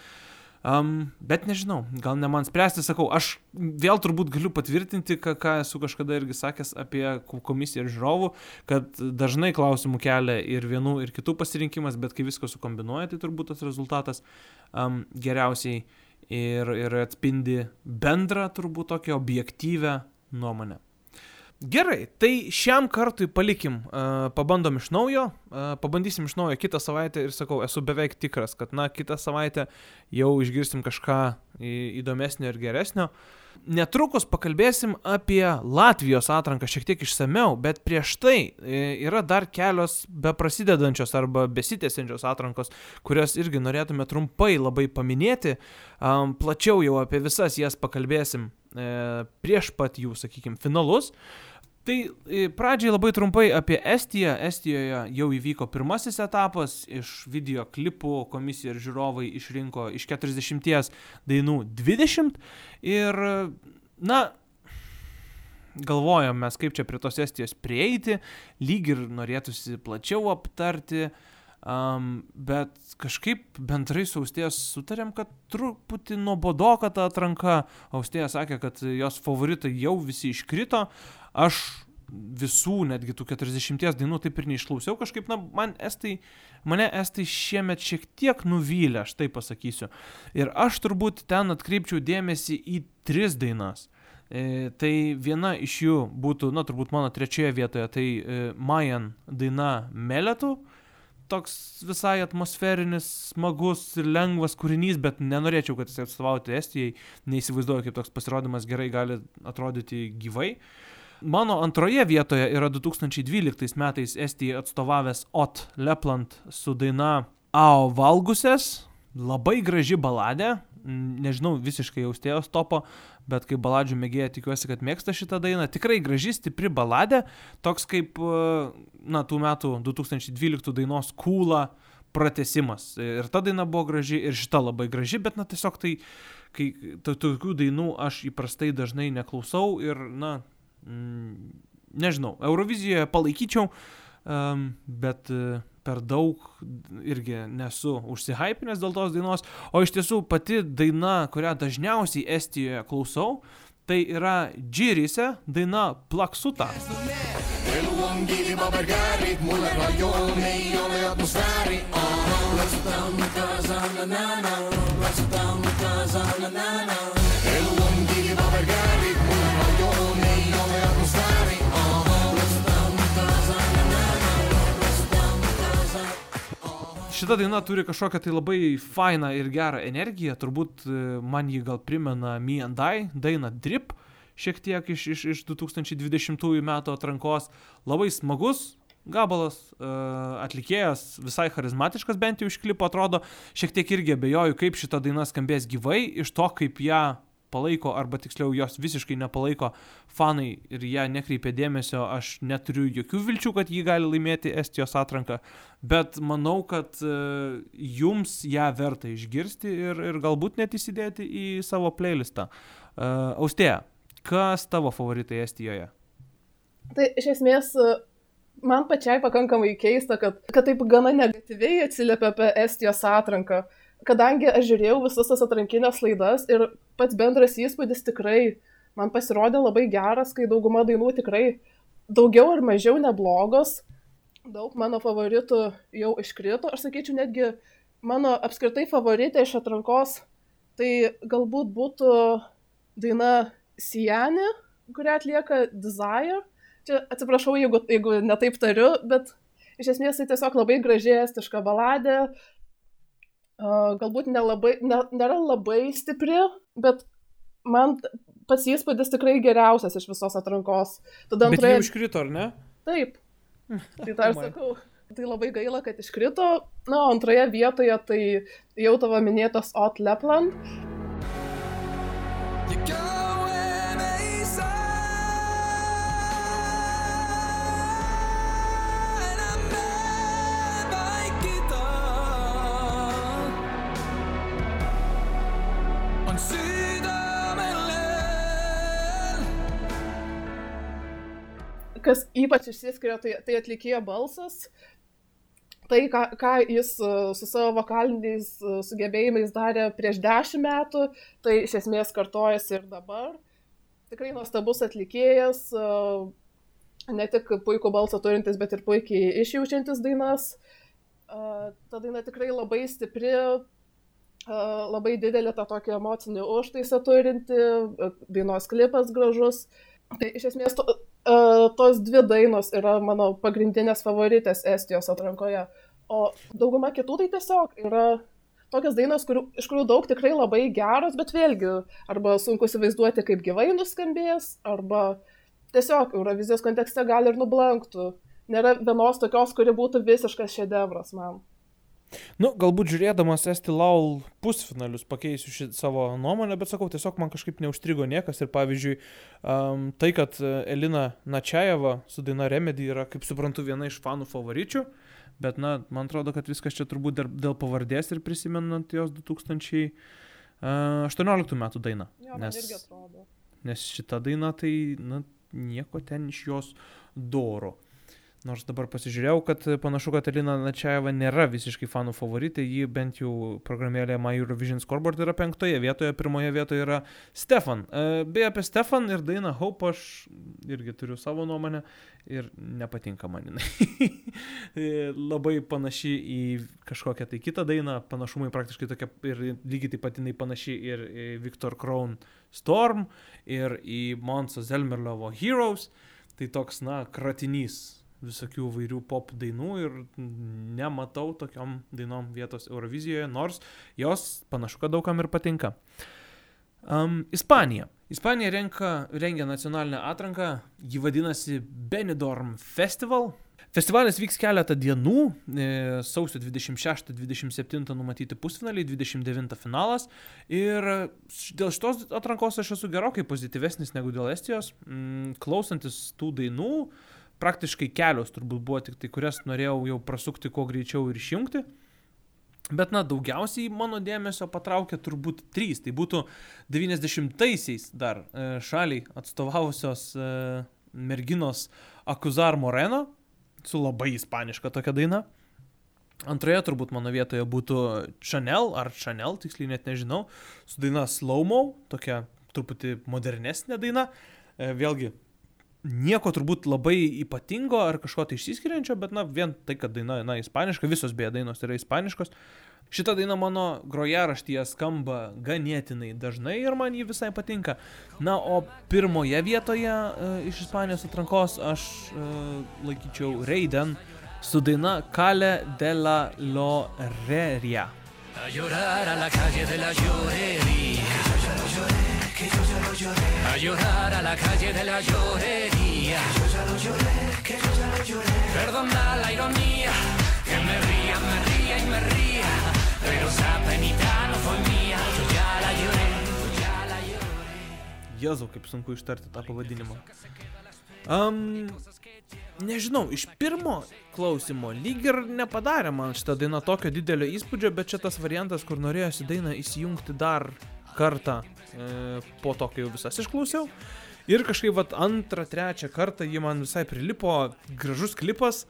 Um, bet nežinau, gal ne man spręsti, sakau, aš vėl turbūt galiu patvirtinti, ką, ką esu kažkada irgi sakęs apie ko- komisiją ir žiūrovų, kad dažnai klausimų kelia ir vienų, ir kitų pasirinkimas, bet kai viską sukombinuoja, tai turbūt tas rezultatas um, geriausiai ir, ir atspindi bendrą, turbūt tokią objektyvę nuomonę. Gerai, tai šiam kartui palikim, uh, pabandom iš naujo, uh, pabandysim iš naujo kitą savaitę ir sakau, esu beveik tikras, kad na, kitą savaitę jau išgirsim kažką įdomesnio ir geresnio. Netrukus pakalbėsim apie Latvijos atranką šiek tiek išsameu, bet prieš tai e, yra dar kelios beprasidedančios arba besitęsiančios atrankos, kurias irgi norėtume trumpai labai paminėti. Plačiau jau apie visas jas pakalbėsim e, prieš pat jų, sakykime, finalus. Tai e, pradžiai labai trumpai apie Estiją. Estijoje jau įvyko pirmasis etapas, iš video klipų komisija ir žiūrovai išrinko iš 40 dainų 20 ir, na, galvojom mes, kaip čia prie tos Estijos prieiti, lyg ir norėtųsi plačiau aptarti, um, bet kažkaip bendrai su Austėjas sutarėm, kad truputį nuobodoka ta atranka. Austėja sakė, kad jos favoritai jau visi iškrito. Aš visų, netgi tų 40 dainų taip ir neišklausiau. Kažkaip, na, man estai, mane estai šiemet šiek tiek nuvylė, aš tai pasakysiu. Ir aš turbūt ten atkreipčiau dėmesį į tris dainas. E, tai viena iš jų būtų, na, turbūt mano trečioje vietoje, tai e, Mayan daina Meletų. Toks visai atmosferinis, smagus ir lengvas kūrinys, bet nenorėčiau, kad jis atstovautų Estijai. Neįsivaizduoju, kaip toks pasirodymas gerai gali atrodyti gyvai. Mano antroje vietoje yra 2012 metais Estijai atstovavęs Ot Lepland su daina Ao valgusias. Labai graži baladė. Nežinau visiškai austėjos topo, bet kaip baladžių mėgėja tikiuosi, kad mėgsta šitą dainą. Tikrai graži, stipri baladė. Toks kaip, e, na, tų metų 2012 dainos kūla pratesimas. Ir ta daina buvo graži, ir šita labai graži, bet, na, tiesiog tai, kai to- tokių dainų aš įprastai dažnai neklausau ir, na, mm, nežinau, Eurovizijoje palaikyčiau, um, bet e, per daug irgi nesu užsihypinęs dėl tos dainos, o iš tiesų pati daina, kurią dažniausiai Estijoje klausau, tai yra Džirise daina Plaksuta. elu Šita daina turi kažkokią tai labai fainą ir gerą energiją, turbūt e, man jį gal primena Me and I, dainą Drip, šiek tiek iš, iš, iš 2020 metų atrankos. Labai smagus gabalas, e, atlikėjas visai charizmatiškas bent jau iš klipo atrodo, šiek tiek irgi abejoju, kaip šita daina skambės gyvai, iš to, kaip ją palaiko, arba tiksliau jos visiškai nepalaiko fanai ir ją nekreipia dėmesio, aš neturiu jokių vilčių, kad jį gali laimėti Estijos atranką, bet manau, kad e, jums ją verta išgirsti ir, ir galbūt net įsidėti į savo playlistą. Uh, Austėja, kas tavo favoritai Estijoje? Tai iš esmės e, man pačiai pakankamai keista, kad, kad taip gana negatyviai atsiliepia apie Estijos atranką, kadangi aš žiūrėjau visas tas atrankinės laidas ir pats bendras įspūdis tikrai man pasirodė labai geras, kai dauguma dainų tikrai daugiau ar mažiau neblogos, daug mano favoritų jau iškrito, aš sakyčiau netgi mano apskritai favoritė iš atrankos, tai galbūt būtų daina Sienė, kurią atlieka Desire. Čia atsiprašau, jeigu, jeigu netaip tariu, bet iš esmės tai tiesiog labai gražiai estiška baladė. Galbūt nelabai, ne, nėra labai stipri, bet man pats įspūdis tikrai geriausias iš visos atrankos. Tada Bet antroje... jau iškrito, ar ne? Taip. Tai tą ir Oi. sakau. Tai labai gaila, kad iškrito. Na, antroje vietoje tai jau tavo minėtas Ot Lepland. Ja kauem Kas ypač išsiskiria, tai, tai atlikėjo balsas. Tai, ką, ką jis e, su savo vokaliniais e, sugebėjimais darė prieš dešimt metų, tai iš esmės kartojasi ir dabar. Tikrai nuostabus atlikėjas, e, ne tik puikų balsą turintis, bet ir puikiai išjaučiantis dainas. Ta daina tikrai labai stipri, labai didelė tą tokį emocinį užtaisą turinti, dainos klipas gražus. Tai iš esmės to, uh, tos dvi dainos yra mano pagrindinės favoritės Estijos atrankoje. O dauguma kitų tai tiesiog yra tokios dainos, kurių, iš kurių daug tikrai labai geros, bet vėlgi arba sunku įsivaizduoti, kaip gyvai nuskambės, arba tiesiog Eurovizijos kontekste gali ir nublanktų. Nėra vienos tokios, kuri būtų visiškas šedevras man. Nu, galbūt žiūrėdamas Esti Laul pusfinalius pakeisiu šį savo nuomonę, bet sakau, tiesiog man kažkaip neužstrigo niekas ir pavyzdžiui, um, tai, kad Elina Načiajeva su daina Remedy yra, kaip suprantu, viena iš fanų favoričių, bet, na, man atrodo, kad viskas čia turbūt dar dėl pavardės ir prisimenant jos 2018 metų dainą. Jo, Nes-. Nes šita daina tai, na, nieko ten iš jos doro. Nors dabar pasižiūrėjau, kad panašu, kad Elina Načiajeva nėra visiškai fanų favoritė, ji bent jau programėlėje My Eurovision Scoreboard yra penktoje vietoje, pirmoje vietoje yra Stefan. E, Beje, apie Stefan ir dainą Hope aš irgi turiu savo nuomonę ir nepatinka man jinai. E, Labai panaši į kažkokią tai kitą dainą, panašumai praktiškai tokia ir lygiai taip pat jinai panaši ir į Viktor Kroon Storm ir į Monso Zelmerlovo Heroes. Tai toks, na, kratinys visokių vairių pop dainų ir nematau tokiom dainom vietos Eurovizijoje, nors jos panašu, kad daugam ir patinka. Um, Ispanija. Ispanija renka, rengia nacionalinę atranką, ji vadinasi Benidorm Festival. Festivalis vyks keletą dienų, e, sausio 26-27 numatyti pusfinaliai, 29 finalas. Ir dėl šitos atrankos aš esu gerokai pozityvesnis negu dėl Estijos. Mm, Klausantis tų dainų, praktiškai kelios turbūt buvo tik tai, kurias norėjau jau prasukti kuo greičiau ir išjungti. Bet, na, daugiausiai mano dėmesio patraukė turbūt trys. Tai būtų 90-aisiais dar e, šaliai atstovavusios e, merginos Akuzar Moreno su labai ispaniška tokia daina. Antroje turbūt mano vietoje būtų Chanel ar Chanel, tiksliai net nežinau, su daina Slowmo, tokia truputį modernesnė daina. E, vėlgi, nieko turbūt labai ypatingo ar kažko tai išsiskiriančio, bet na vien tai, kad daina, na, ispaniška, visos beje dainos yra ispaniškos. Šita daina mano grojaraštyje skamba ganėtinai dažnai ir man ji visai patinka. Na, o pirmoje vietoje e, iš Ispanijos atrankos aš e, laikyčiau Raiden su daina Kale de la Loreria. A llorar a la calle de la llorería. A llorar a la calle de la llorería. Perdona la ironía, que me ría, me ría y me ría. Pero esa penita no fue mía. Yo ya lloré, yo ya la lloré. Jėzau, kaip sunku ištarti tą pavadinimą. Um, nežinau, iš pirmo klausimo lyg ir nepadarė man šitą dainą tokio didelio įspūdžio, bet čia tas variantas, kur norėjosi dainą įsijungti dar kartą e, po to, kai jau visas išklausiau. Ir kažkaip vat, antrą, trečią kartą ji man visai prilipo, gražus klipas.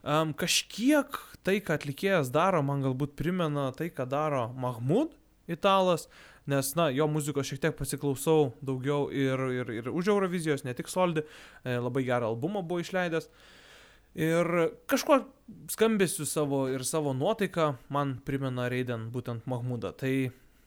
Um, kažkiek tai, ką atlikėjas daro, man galbūt primena tai, ką daro Mahmud, italas, nes, na, jo muzikos šiek tiek pasiklausau daugiau ir, ir, ir už Eurovizijos, ne tik Soldi, e, labai gerą albumą buvo išleidęs. Ir kažkuo skambėsiu savo ir savo nuotaiką man primena Raiden būtent Mahmudą. Tai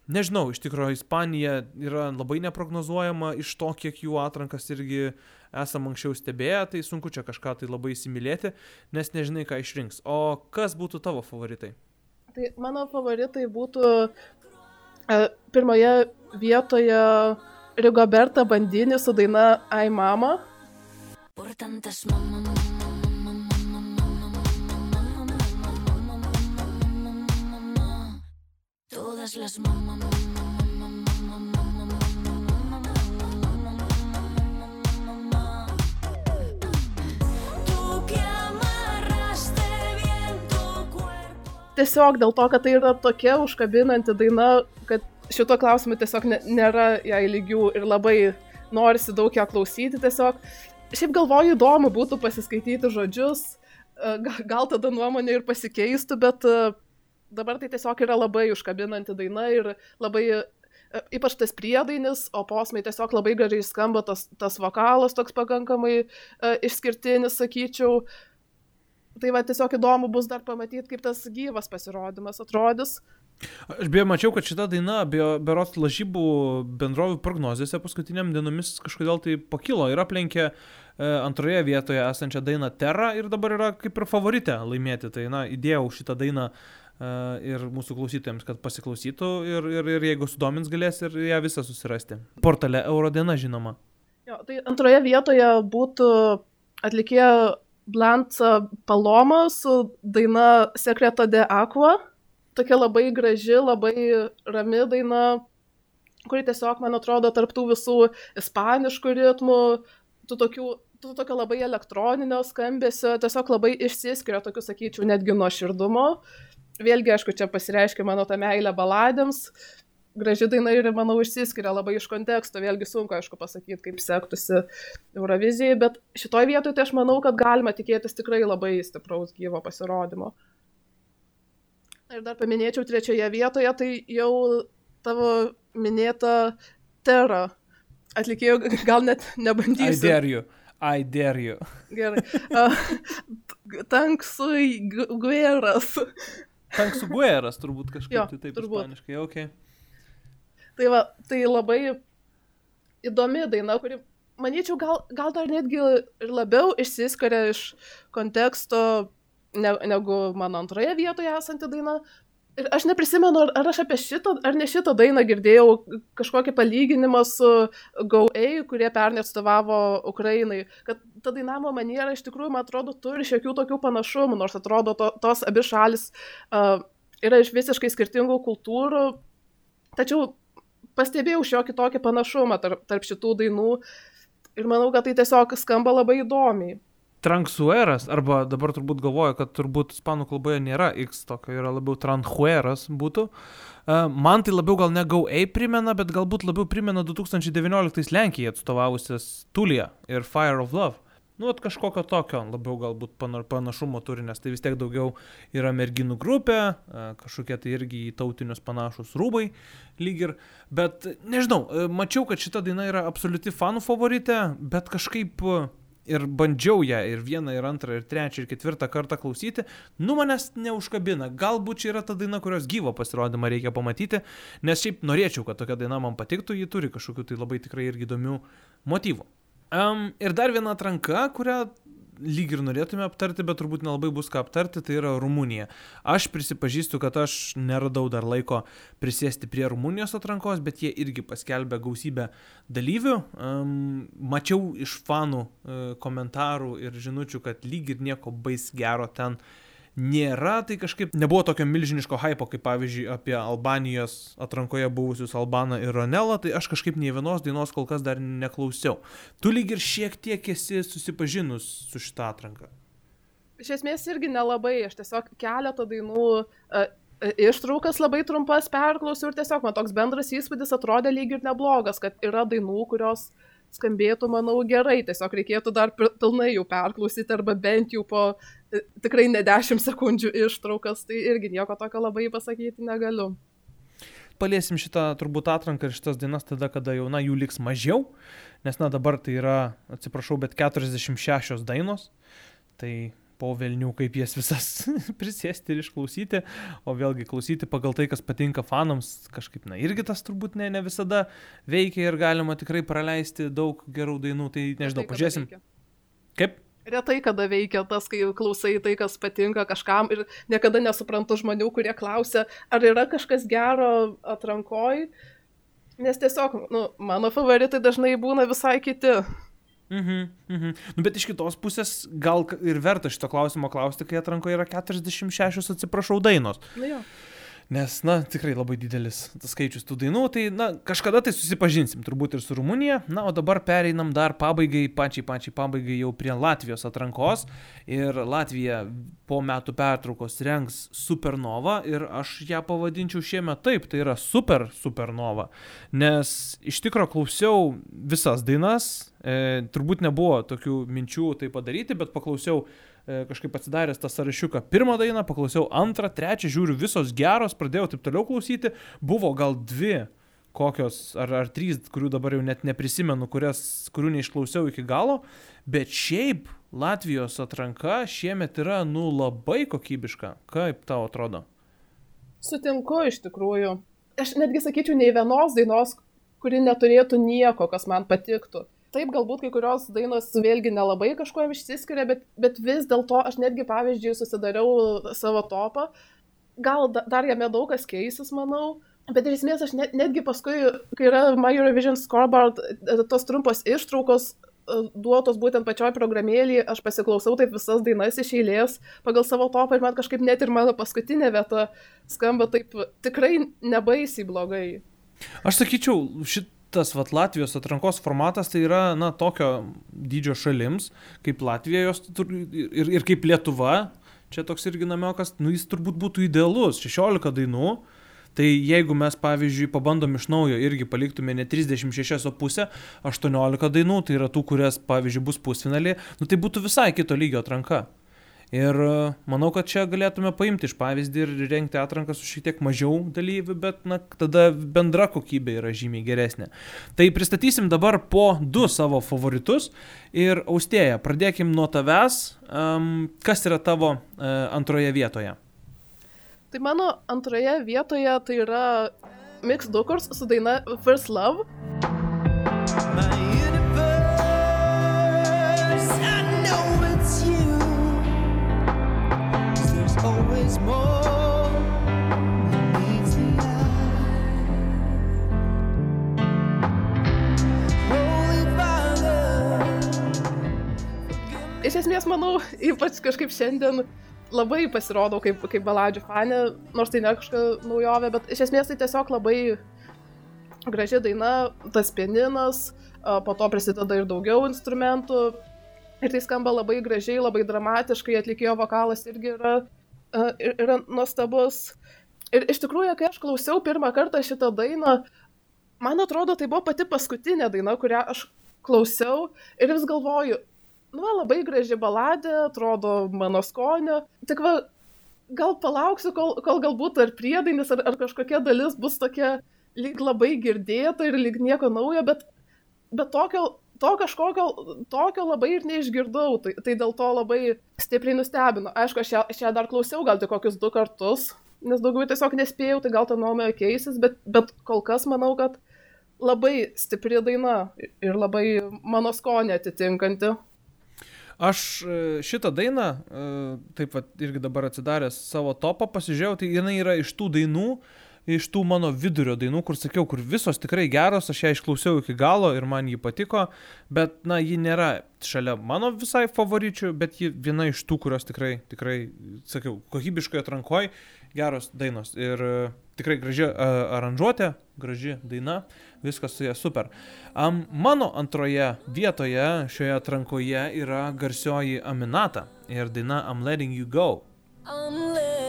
nežinau, iš tikrųjų Ispanija yra labai neprognozuojama iš to, kiek jų atrankas irgi esam anksčiau stebėję, tai sunku čia kažką tai labai įsimylėti, nes nežinai, ką išrinks. O kas būtų tavo favoritai? Tai mano favoritai būtų e, pirmoje vietoje Rigoberta Bandinį su daina Ai Mama. Por tantas mamá, todas las mamá. Tiesiog dėl to, kad tai yra tokia užkabinanti daina, kad šito klausimu tiesiog nėra jai lygių ir labai norisi daug ją klausyti tiesiog. Šiaip galvoju, įdomu būtų pasiskaityti žodžius, e, ga- gal tada nuomonė ir pasikeistų, bet e, dabar tai tiesiog yra labai užkabinanti daina ir labai, e, ypač tas priedainis, o posmai tiesiog labai gražiai skamba, tas, tas vokalas toks pakankamai e, išskirtinis, sakyčiau. Tai va tiesiog įdomu bus dar pamatyti, kaip tas gyvas pasirodymas atrodys. Aš beje mačiau, kad šita daina berots lažybų bendrovių prognozėse paskutiniam dienomis kažkodėl tai pakilo ir aplenkė e, antroje vietoje esančią dainą Terra ir dabar yra kaip ir favorite laimėti. Tai na, įdėjau šitą dainą e, ir mūsų klausytojams, kad pasiklausytų ir, ir, ir jeigu sudomins galės ir ją visą susirasti. Portale Eurodiena žinoma. Jo, tai antroje vietoje būtų atlikėja Blanca Paloma su daina Secreto de Aqua. Tokia labai graži, labai rami daina, kuri tiesiog, man atrodo, tarptų visų ispaniškų ritmų, tų tokių, tų tokio labai elektroninio skambesio, tiesiog labai išsiskiria, tokių, sakyčiau, netgi nuo širdumo. Vėlgi, aišku, čia pasireiškia mano ta meilė baladėms, graži daina ir, manau, išsiskiria labai iš konteksto. Vėlgi sunku, aišku, pasakyti, kaip sektųsi Eurovizijai, bet šitoje vietoje tai aš manau, kad galima tikėtis tikrai labai stipraus gyvo pasirodymo. Ir dar paminėčiau trečioje vietoje, tai jau tavo minėta Terra. Atlikėjau, gal net I nebandysiu. dare you. I dare you. Gerai. Uh, Tanksui Gueras. Tanksų gueras turbūt kažkaip Jo, tai taip turbūt. ispaniškai. Okay. Tai, va, tai labai įdomi daina, kuri, manyčiau, gal, gal dar netgi ir labiau išsiskiria iš konteksto ne, negu mano antroje vietoje esanti daina. Aš neprisimenu, ar, ar aš apie šitą, ar ne šitą dainą girdėjau kažkokį palyginimą su GoA, kurie pernai atstovavo Ukrainai. Kad ta dainavimo maniera iš tikrųjų, man atrodo, turi šiokių tokių panašumų, nors atrodo, to, tos abi šalis uh, yra iš visiškai skirtingų kultūrų. Tačiau pastebėjau šiokį tokį panašumą tarp, tarp šitų dainų ir manau, kad tai tiesiog skamba labai įdomiai. Transueras, arba dabar turbūt galvoju, kad turbūt ispanų kalboje nėra X tokio, yra labiau transueras būtų. E, Man tai labiau gal ne GoA primena, bet galbūt labiau primena 2019 Lenkijai atstovavusias Tulija ir Fire of Love. Nu, vat kažkokio tokio labiau galbūt pana- panašumo turi, nes tai vis tiek daugiau yra merginų grupė, e, kažkokie tai irgi į tautinius panašus rūbai lyg ir. Bet nežinau, e, mačiau, kad šita daina yra absoliuti fanų favorite, bet kažkaip e, ir bandžiau ją ir vieną, ir antrą, ir trečią, ir ketvirtą kartą klausyti, nu manęs neužkabina. Galbūt čia yra ta daina, kurios gyvo pasirodymą reikia pamatyti, nes šiaip norėčiau, kad tokia daina man patiktų, ji turi kažkokių tai labai tikrai irgi įdomių motyvų. Um, ir dar viena atranka, kurią lyg ir norėtume aptarti, bet turbūt nelabai bus ką aptarti, tai yra Rumunija. Aš prisipažįstu, kad aš neradau dar laiko prisėsti prie Rumunijos atrankos, bet jie irgi paskelbė gausybę dalyvių. Um, mačiau iš fanų uh, komentarų ir žinučių, kad lyg ir nieko bais gero ten nėra, tai kažkaip nebuvo tokio milžiniško hypo, kaip pavyzdžiui apie Albanijos atrankoje buvusius Albaną ir Ronelą, tai aš kažkaip nei vienos dainos kol kas dar neklausiau. Tu lyg ir šiek tiek esi susipažinus su šitą atranką. Iš esmės irgi nelabai, aš tiesiog keletą dainų uh, ištraukas labai trumpas perklausiau ir tiesiog man toks bendras įspūdis atrodė lyg ir neblogas, kad yra dainų, kurios skambėtų, manau, gerai, tiesiog reikėtų dar pil- pilnai jų perklausyti arba bent jau po tikrai ne 10 sekundžių ištraukas, tai irgi nieko tokio labai pasakyti negaliu. Paliesim šitą turbūt atranką ir šitas dainas tada, kada jau, na, jų liks mažiau, nes, na, dabar tai yra, atsiprašau, bet 46 dainos, tai po Vilnių kaip jas visas prisėsti ir išklausyti, o vėlgi klausyti pagal tai, kas patinka fanams, kažkaip, na, irgi tas turbūt ne, ne visada veikia ir galima tikrai praleisti daug gerų dainų, tai nežinau, kada pažiūrėsim. veikia. Kaip? Retai kada veikia tas, kai klausai tai, kas patinka kažkam ir niekada nesuprantu žmonių, kurie klausia, ar yra kažkas gero atrankoj, nes tiesiog, nu, mano favoritai dažnai būna visai kiti. Mhm, mhm. Nu, bet iš kitos pusės gal ir verta šito klausimo klausti, kai atrankoje yra 46, atsiprašau, dainos. Nu jo. Nes, na, tikrai labai didelis skaičius tų dainų, tai, na, kažkada tai susipažinsim turbūt ir su Rumunija. Na, o dabar pereinam dar pabaigai, pačiai, pačiai pabaigai jau prie Latvijos atrankos. Ir Latvija po metų pertraukos rengs Supernova ir aš ją pavadinčiau šiemet taip, tai yra Super Supernova. Nes iš tikrųjų klausiau visas dainas, e, turbūt nebuvo tokių minčių tai padaryti, bet paklausiau kažkaip atsidaręs tą sąrašiuką. Pirmą dainą paklausiau, antrą, trečią, žiūriu, visos geros, pradėjau taip toliau klausyti. Buvo gal dvi kokios, ar, ar trys, kurių dabar jau net neprisimenu, kurias, kurių neišklausiau iki galo. Bet šiaip Latvijos atranka šiemet yra, nu, labai kokybiška. Kaip tau atrodo? Sutinku iš tikrųjų. Aš netgi sakyčiau, nei vienos dainos, kuri neturėtų nieko, kas man patiktų. Taip, galbūt kai kurios dainos vėlgi nelabai kažkuo išsiskiria, bet, bet vis dėlto aš netgi, pavyzdžiui, susidariau savo topą. Gal da, dar jame daug kas keisis, manau. Bet iš esmės aš net, netgi paskui, kai yra My Eurovision Scoreboard, e, tos trumpos ištraukos e, duotos būtent pačioj programėlėje, aš pasiklausau taip visas dainas iš eilės pagal savo topą ir man kažkaip net ir mano paskutinė vieta skamba taip tikrai nebaisiai blogai. Aš sakyčiau, šitas vat, Latvijos atrankos formatas tai yra, na, tokio dydžio šalims, kaip Latvija jos ir, ir kaip Lietuva, čia toks irgi namiokas, nu jis turbūt būtų idealus, 16 dainų. Tai jeigu mes, pavyzdžiui, pabandom iš naujo irgi paliktume ne 36,5, 18 dainų, tai yra tų, kurias, pavyzdžiui, bus pusfinalį, nu tai būtų visai kito lygio atranka. Ir e, manau, kad čia galėtume paimti iš pavyzdį ir rengti atranką su šiek tiek mažiau dalyvių, bet na, tada bendra kokybė yra žymiai geresnė. Tai pristatysim dabar po du savo favoritus. Ir Austėja, pradėkim nuo tavęs. Um, kas yra tavo uh, antroje vietoje? Tai mano antroje vietoje tai yra Mix Dukurs su daina First Love. Iš esmės, manau, ypač kažkaip šiandien labai pasirodau kaip, kaip baladžių fanė, nors tai ne kažkokia naujovė, bet iš esmės tai tiesiog labai graži daina, tas pieninas, po to prisideda ir daugiau instrumentų. Ir tai skamba labai gražiai, labai dramatiškai, atlikėjo vokalas irgi yra yra nuostabus. Ir iš tikrųjų, kai aš klausiau pirmą kartą šitą dainą, man atrodo, tai buvo pati paskutinė daina, kurią aš klausiau ir vis galvoju, nu, va, labai graži baladė, atrodo mano skonio. Tik va, gal palauksiu, kol, kol galbūt ar priedainis, ar, ar kažkokia dalis bus tokia lyg labai girdėta ir lyg nieko naujo, bet, bet tokio, to kažkokio, tokio labai ir neišgirdau, tai, tai dėl to labai stipriai nustebino. Aišku, aš ją, aš ją dar klausiau gal tik kokius du kartus, nes daugiau tiesiog nespėjau, tai gal ta nuomonė keisis, bet, bet kol kas manau, kad labai stipri daina ir labai mano skonį atitinkanti. Aš e, šitą dainą, e, taip pat irgi dabar atsidaręs savo topą, pasižiūrėjau, tai jinai yra iš tų dainų, iš tų mano vidurio dainų, kur sakiau, kur visos tikrai geros, aš ją išklausiau iki galo ir man ji patiko, bet, na, ji nėra šalia mano visai favoričių, bet ji viena iš tų, kurios tikrai, tikrai, sakiau, kokybiškai atrankoj, geros dainos. Ir e, tikrai graži a, aranžuotė, graži daina, viskas su ja super. Um, mano antroje vietoje šioje atrankoje yra garsioji Aminata ir daina I'm Letting You Go. I'm letting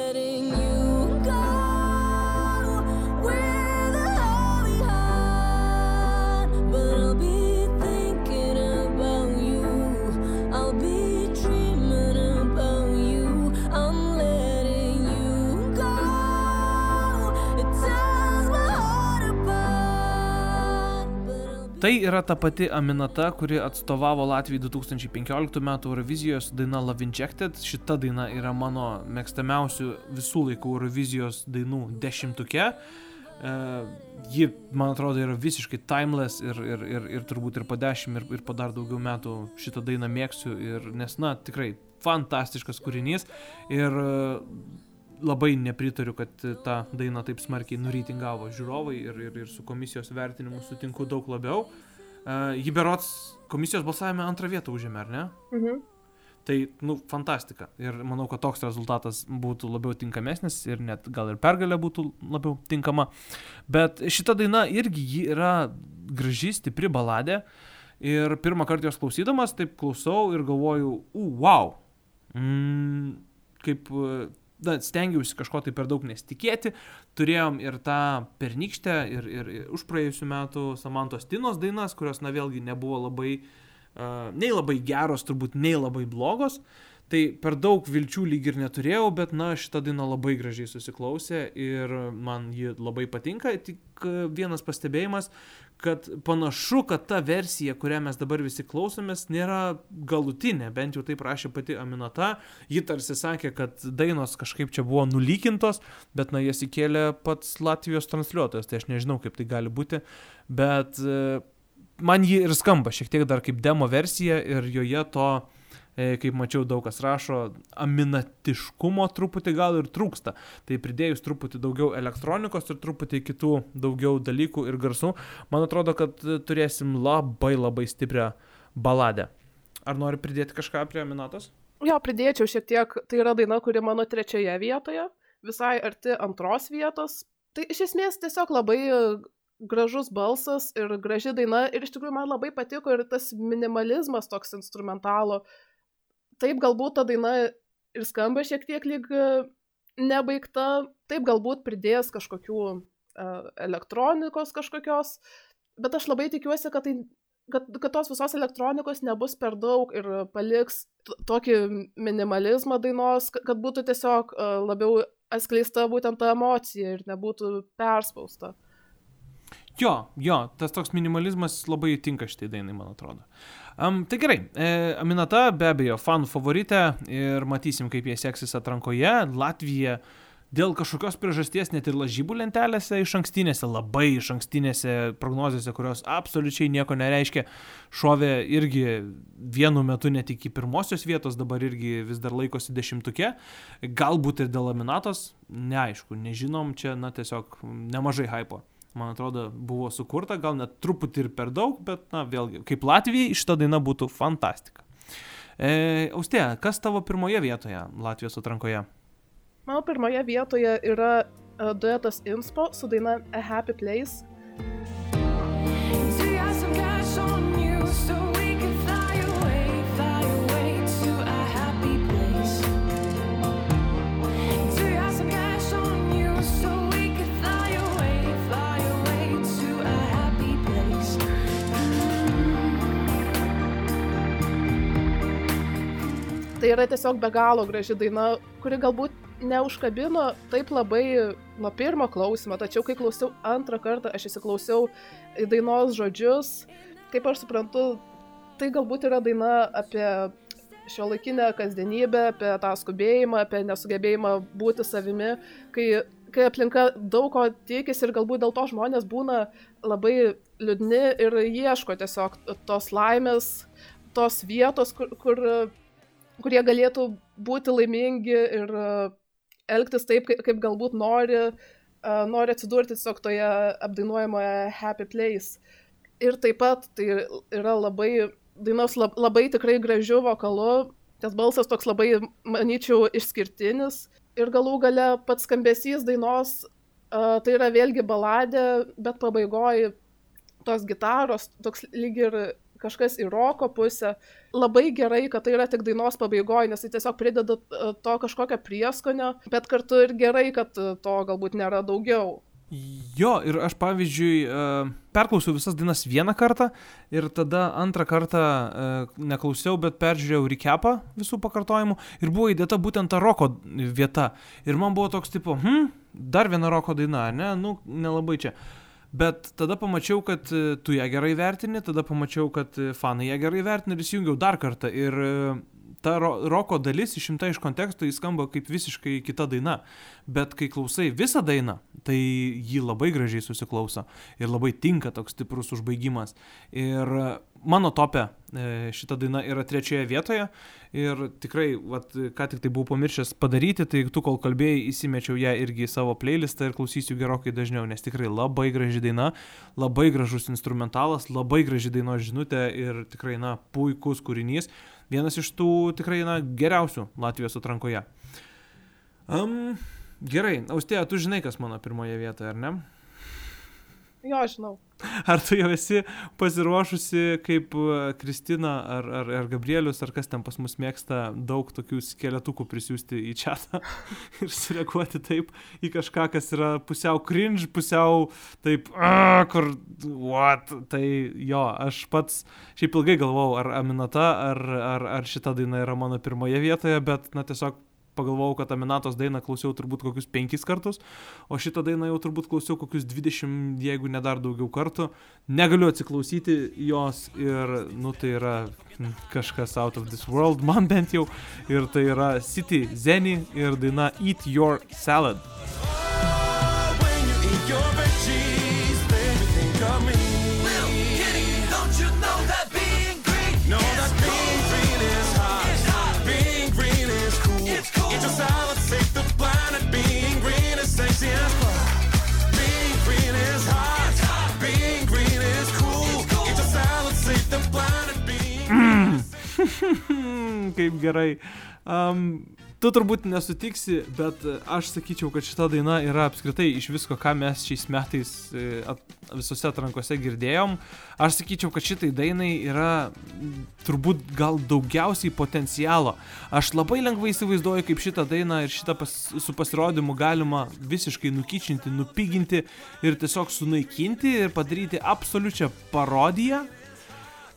Tai yra ta pati Aminata, kuri atstovavo Latvijai 2015 m. Eurovizijos daina Love Injected. Šita daina yra mano mėgstamiausių visų laikų Eurovizijos dainų dešimtuke. E, ji, man atrodo, yra visiškai timeless ir, ir, ir, ir turbūt ir po dešimt, ir, ir po dar daugiau metų šitą dainą mėgsiu. Ir, nes, na, tikrai fantastiškas kūrinys. Ir e, labai nepritariu, kad tą dainą taip smarkiai nureitingavo žiūrovai ir, ir, ir su komisijos vertinimu sutinku daug labiau. Uh, ji berots komisijos balsavime antrą vietą užėmė, ar ne? Mhm. Tai, nu, fantastika. Ir manau, kad toks rezultatas būtų labiau tinkamesnis ir net gal ir pergalė būtų labiau tinkama. Bet šita daina irgi yra graži, stipri baladė. Ir pirmą kartą jos klausydamas, taip klausau ir galvoju, u, wow. Mm, kaip, na, stengiausi kažko tai per daug nesitikėti. Turėjom ir tą pernykštę, ir, ir, ir už praėjusių metų Samantos Tinos dainas, kurios, na, vėlgi nebuvo labai, uh, nei labai geros, turbūt nei labai blogos. Tai per daug vilčių lyg ir neturėjau, bet, na, šita daina labai gražiai susiklausė ir man ji labai patinka. Tik e, vienas pastebėjimas, kad panašu, kad ta versija, kurią mes dabar visi klausomės, nėra galutinė, bent jau taip rašė pati Aminata. Ji tarsi sakė, kad dainos kažkaip čia buvo nulykintos, bet na jas įkėlė pats Latvijos transliuotojas, tai aš nežinau, kaip tai gali būti, bet e, man ji ir skamba šiek tiek dar kaip demo versija ir joje to kaip mačiau, daug kas rašo, aminatiškumo truputį gal ir trūksta. Tai pridėjus truputį daugiau elektronikos ir truputį kitų daugiau dalykų ir garsų, man atrodo, kad e, turėsim labai labai stiprią baladę. Ar nori pridėti kažką prie Aminatos? Jo, pridėčiau šiek tiek, tai yra daina, kuri mano trečioje vietoje, visai arti antros vietos. Tai iš esmės tiesiog labai e, gražus balsas ir graži daina ir iš tikrųjų man labai patiko ir tas minimalizmas toks instrumentalo. Taip galbūt ta daina ir skamba šiek tiek lyg e, nebaigta, taip galbūt pridės kažkokių uh, elektronikos kažkokios, bet aš labai tikiuosi, kad tai kad, kad tos visos elektronikos nebus per daug ir paliks tokį minimalizmą dainos, kad, būtų tiesiog uh, labiau atskleista būtent ta emocija ir nebūtų perspausta. Jo, jo, tas toks minimalizmas labai tinka šitai dainai, man atrodo. Um, tai gerai, e, Aminata be abejo fanų favorite ir matysim, kaip jie seksis atrankoje. Latvija dėl kažkokios priežasties net ir lažybų lentelėse iš ankstinėse, labai iš ankstinėse prognozėse, kurios absoliučiai nieko nereiškia, šovė irgi vienu metu net iki pirmosios vietos, dabar irgi vis dar laikosi dešimtuke. Galbūt ir dėl Aminatos, neaišku, nežinom, čia, na, tiesiog nemažai hypo man atrodo, buvo sukurta, gal net truputį ir per daug, bet, na, vėlgi, kaip Latvijai šita daina būtų fantastika. E, Austė, kas tavo pirmoje vietoje Latvijos atrankoje? Mano pirmoje vietoje yra uh, duetas Inspo su daina A Happy Place. Do Tai yra tiesiog be galo graži daina, kuri galbūt neužkabino taip labai nuo pirmo klausimo, tačiau kai klausiau antrą kartą, aš įsiklausiau į dainos žodžius, kaip aš suprantu, tai galbūt yra daina apie šio laikinę kasdienybę, apie tą skubėjimą, apie nesugebėjimą būti savimi, kai, kai aplinka daug ko tikisi ir galbūt dėl to žmonės būna labai liūdni ir ieško tiesiog tos laimės, tos vietos, kur, kur kurie galėtų būti laimingi ir e, elgtis taip, kaip, galbūt nori, e, nori atsidurti tiesiog toje apdainuojamoje happy place. Ir taip pat tai yra labai, dainos lab, labai tikrai gražiu vokalu, tas balsas toks labai, manyčiau, išskirtinis. Ir galų gale pats skambesys dainos, e, tai yra vėlgi baladė, bet pabaigoji tos gitaros, toks lyg ir kažkas į roko pusę. Labai gerai, kad tai yra tik dainos pabaigoje, nes tai tiesiog prideda e, to kažkokio prieskonio, bet kartu ir gerai, kad e, to galbūt nėra daugiau. Jo, ir aš pavyzdžiui e, perklausiau visas dainas vieną kartą ir tada antrą kartą neklausiau, bet peržiūrėjau recapą visų pakartojimų ir buvo įdėta būtent ta roko vieta. Ir man buvo toks tipo, hm, dar viena roko daina, ne, nu, nelabai čia. Bet tada pamačiau, kad e, tu ją gerai vertini, tada pamačiau, kad e, fanai ją gerai vertina ir įsijungiau dar kartą. Ir e, ta ro roko dalis išimta iš konteksto įskamba kaip visiškai kita daina. Bet kai klausai visą dainą, tai ji labai gražiai susiklauso ir labai tinka toks stiprus užbaigimas. Ir mano topė šita daina yra trečioje vietoje ir tikrai, vat, ką tik tai buvau pamiršęs padaryti, tai tu kol kalbėjai įsimečiau ją irgi į savo playlistą ir klausysiu gerokai dažniau, nes tikrai labai graži daina, labai gražus instrumentalas, labai graži dainos žinutė ir tikrai, na, puikus kūrinys vienas iš tų tikrai na, geriausių Latvijos atrankoje. Um, gerai, Austėja, tu žinai, kas mano pirmoje vietoje, ar ne? Jo, žinau. Ar tu jau esi pasiruošusi kaip e, Kristina ar, ar, ar Gabrielius, ar kas ten pas mus mėgsta daug tokių skeletukų prisiųsti į čia ir sureaguoti taip į kažką, kas yra pusiau cringe, pusiau taip, a, kur, what, tai jo, aš pats šiaip ilgai galvojau, ar Aminata, ar, ar, ar šita daina yra mano pirmoje vietoje, bet, na, tiesiog pagalvojau, kad Aminatos dainą klausiau turbūt kokius penkis kartus, o šitą dainą jau turbūt klausiau kokius 20, jeigu ne dar daugiau kartų. Negaliu atsiklausyti jos ir, nu, tai yra kažkas out of this world, man bent jau. Ir tai yra City Zeni ir daina Eat Your Salad. When Hmm, kaip gerai. Um, tu turbūt nesutiksi, bet aš sakyčiau, kad šita daina yra apskritai iš visko, ką mes šiais metais e, at, visose atrankose girdėjom. Aš sakyčiau, kad šitai dainai yra turbūt gal daugiausiai potencialo. Aš labai lengvai įsivaizduoju, kaip šitą dainą ir šitą pas, su pasirodymu galima visiškai nukyčinti, nupiginti ir tiesiog sunaikinti ir padaryti absoliučią parodiją.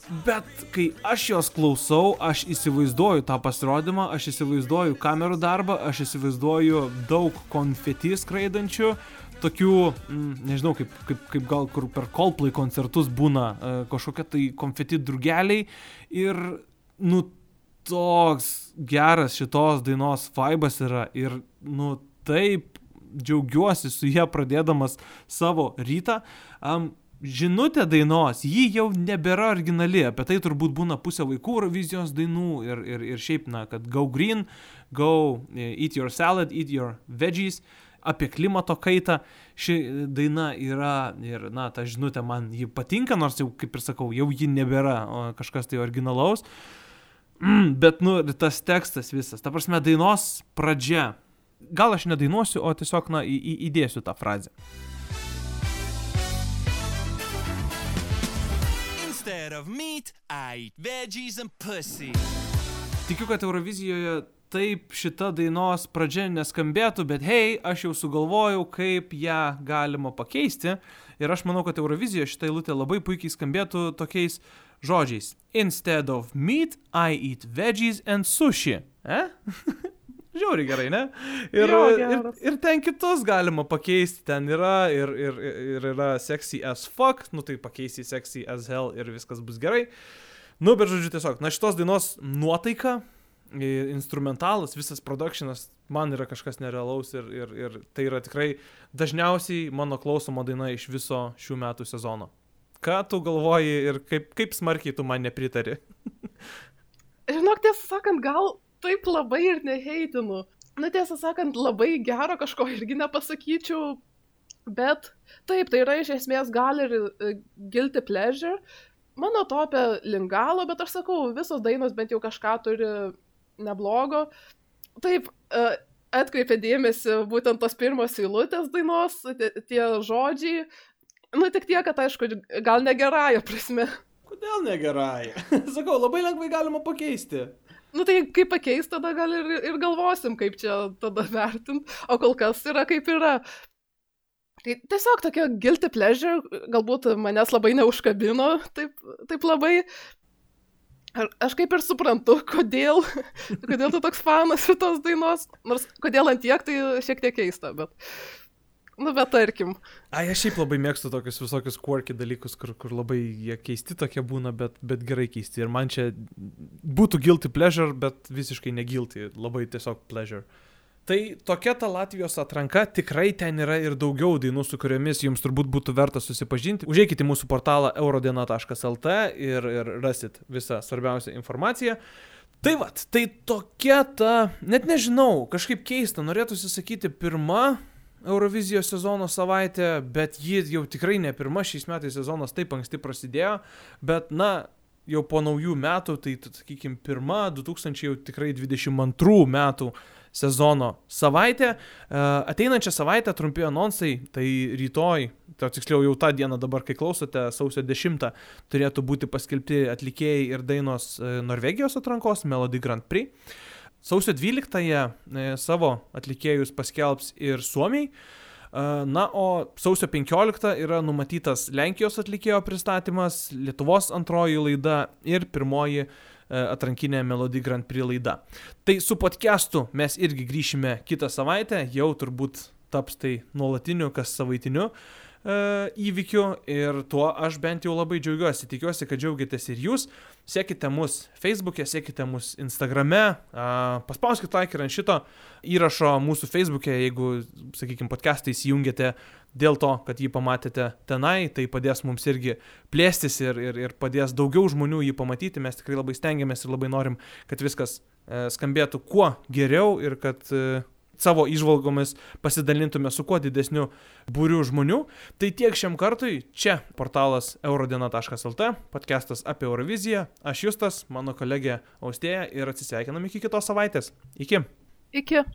Bet kai aš jos klausau, aš įsivaizduoju tą pasirodymą, aš įsivaizduoju kamerų darbą, aš įsivaizduoju daug konfeti skraidančių, tokių, mm, nežinau, kaip, kaip, kaip gal kur per Coldplay koncertus būna e, kažkokie tai konfeti drugeliai ir, nu, toks geras šitos dainos vaibas yra ir, nu, taip džiaugiuosi su ją pradėdamas savo rytą. Um, žinutė dainos, ji jau nebėra originali, apie tai turbūt būna pusė vaikų Eurovizijos dainų ir, ir, ir šiaip, na, kad go green, go eh, eat your salad, eat your veggies, apie klimato kaitą. Ši daina yra ir, na, ta žinutė man ji patinka, nors jau, kaip ir sakau, jau ji nebėra kažkas tai originalaus. Mm, bet, nu, tas tekstas visas, ta prasme, dainos pradžia. Gal aš nedainuosiu, o tiesiog, na, į, į, įdėsiu tą frazę. Meat, I eat veggies and pussy. Tikiu, kad Eurovizijoje taip šita dainos pradžia neskambėtų, bet hei, aš jau sugalvojau, kaip ją galima pakeisti. Ir aš manau, kad Eurovizijoje šitą eilutę labai puikiai skambėtų tokiais žodžiais. Instead of meat, I eat veggies and sushi. E? Žiauri gerai, ne? Ir, Jo, ir, ir ten kitus galima pakeisti. Ten yra ir, ir, ir yra sexy as fuck, nu tai pakeisi sexy as hell ir viskas bus gerai. Nu, bet žodžiu, tiesiog, na šitos dainos nuotaika, instrumentalas, visas produkcionas man yra kažkas nerealaus ir, ir, ir tai yra tikrai dažniausiai mano klausoma daina iš viso šių metų sezono. Ką tu galvoji ir kaip, kaip smarkiai tu man nepritari? Žinok, tiesą sakant, gal taip labai ir neheitinu. Na, tiesą sakant, labai gero kažko irgi nepasakyčiau, bet taip, tai yra iš esmės gal ir e, guilty pleasure. Mano topė lingalo, bet aš sakau, visos dainos bent jau kažką turi neblogo. Taip, e, atkreipė dėmesį būtent tos pirmos eilutės dainos, tie, žodžiai. Nu, tik tiek, kad aišku, gal negerąją prasme. Kodėl negerai? Sakau, labai lengvai galima pakeisti. Nu tai kaip pakeist, tada gal ir, ir galvosim, kaip čia tada vertint, o kol kas yra kaip yra. Tai tiesiog tokia guilty pleasure, galbūt manęs labai neužkabino, taip, taip labai. Ar- Aš kaip ir suprantu, kodėl, kodėl tu toks fanas šitos dainos, nors kodėl ant tiek tai šiek tiek keista, bet... Nu, bet tarkim. Ai, aš šiaip labai mėgstu tokius visokius quirky dalykus, kur, kur labai jie keisti tokie būna, bet, bet gerai keisti. Ir man čia būtų guilty pleasure, bet visiškai negilty, labai tiesiog pleasure. Tai tokia ta Latvijos atranka, tikrai ten yra ir daugiau dainų, su kuriomis jums turbūt būtų verta susipažinti. Užėkite į mūsų portalą eurodiena.lt ir, ir rasit visą svarbiausią informaciją. Tai vad, tai tokia ta, net nežinau, kažkaip keista, norėtųsi sakyti pirma Eurovizijos sezono savaitė, bet ji jau tikrai ne pirma, šiais metais sezonas taip anksti prasidėjo, bet na, jau po naujų metų, tai, sakykime, pirma 2000 jau tikrai 22 metų sezono savaitė. E, Ateinančią savaitę trumpi anonsai, tai rytoj, tai tiksliau jau tą dieną dabar, kai klausote, sausio 10 turėtų būti paskelbti atlikėjai ir dainos e, Norvegijos atrankos Melody Grand Prix. Sausio 12-ąją e, savo atlikėjus paskelbs ir Suomiai. E, Na, o sausio 15 yra numatytas Lenkijos atlikėjo pristatymas, Lietuvos antroji laida ir pirmoji e, atrankinė Melody Grand Prix laida. Tai su podcastu mes irgi grįšime kitą savaitę, jau turbūt taps tai nuolatiniu, kas savaitiniu įvykiu ir tuo aš bent jau labai džiaugiuosi. Tikiuosi, kad džiaugiatės ir jūs. Sekite mus Facebook'e, sekite mus Instagrame, paspauskite like ir ant šito įrašo mūsų Facebook'e, jeigu, sakykime, podcastą įsijungėte dėl to, kad jį pamatėte tenai, tai padės mums irgi plėstis ir, ir, ir padės daugiau žmonių jį pamatyti. Mes tikrai labai stengiamės ir labai norim, kad viskas e, skambėtų kuo geriau ir kad e, savo išvalgomis pasidalintume su kuo didesniu būriu žmonių. Tai tiek šiam kartui. Čia portalas eurodiena.lt, podcastas apie Euroviziją. Aš Justas, mano kolegė Austėja ir atsisveikinam iki kitos savaitės. Iki. Iki.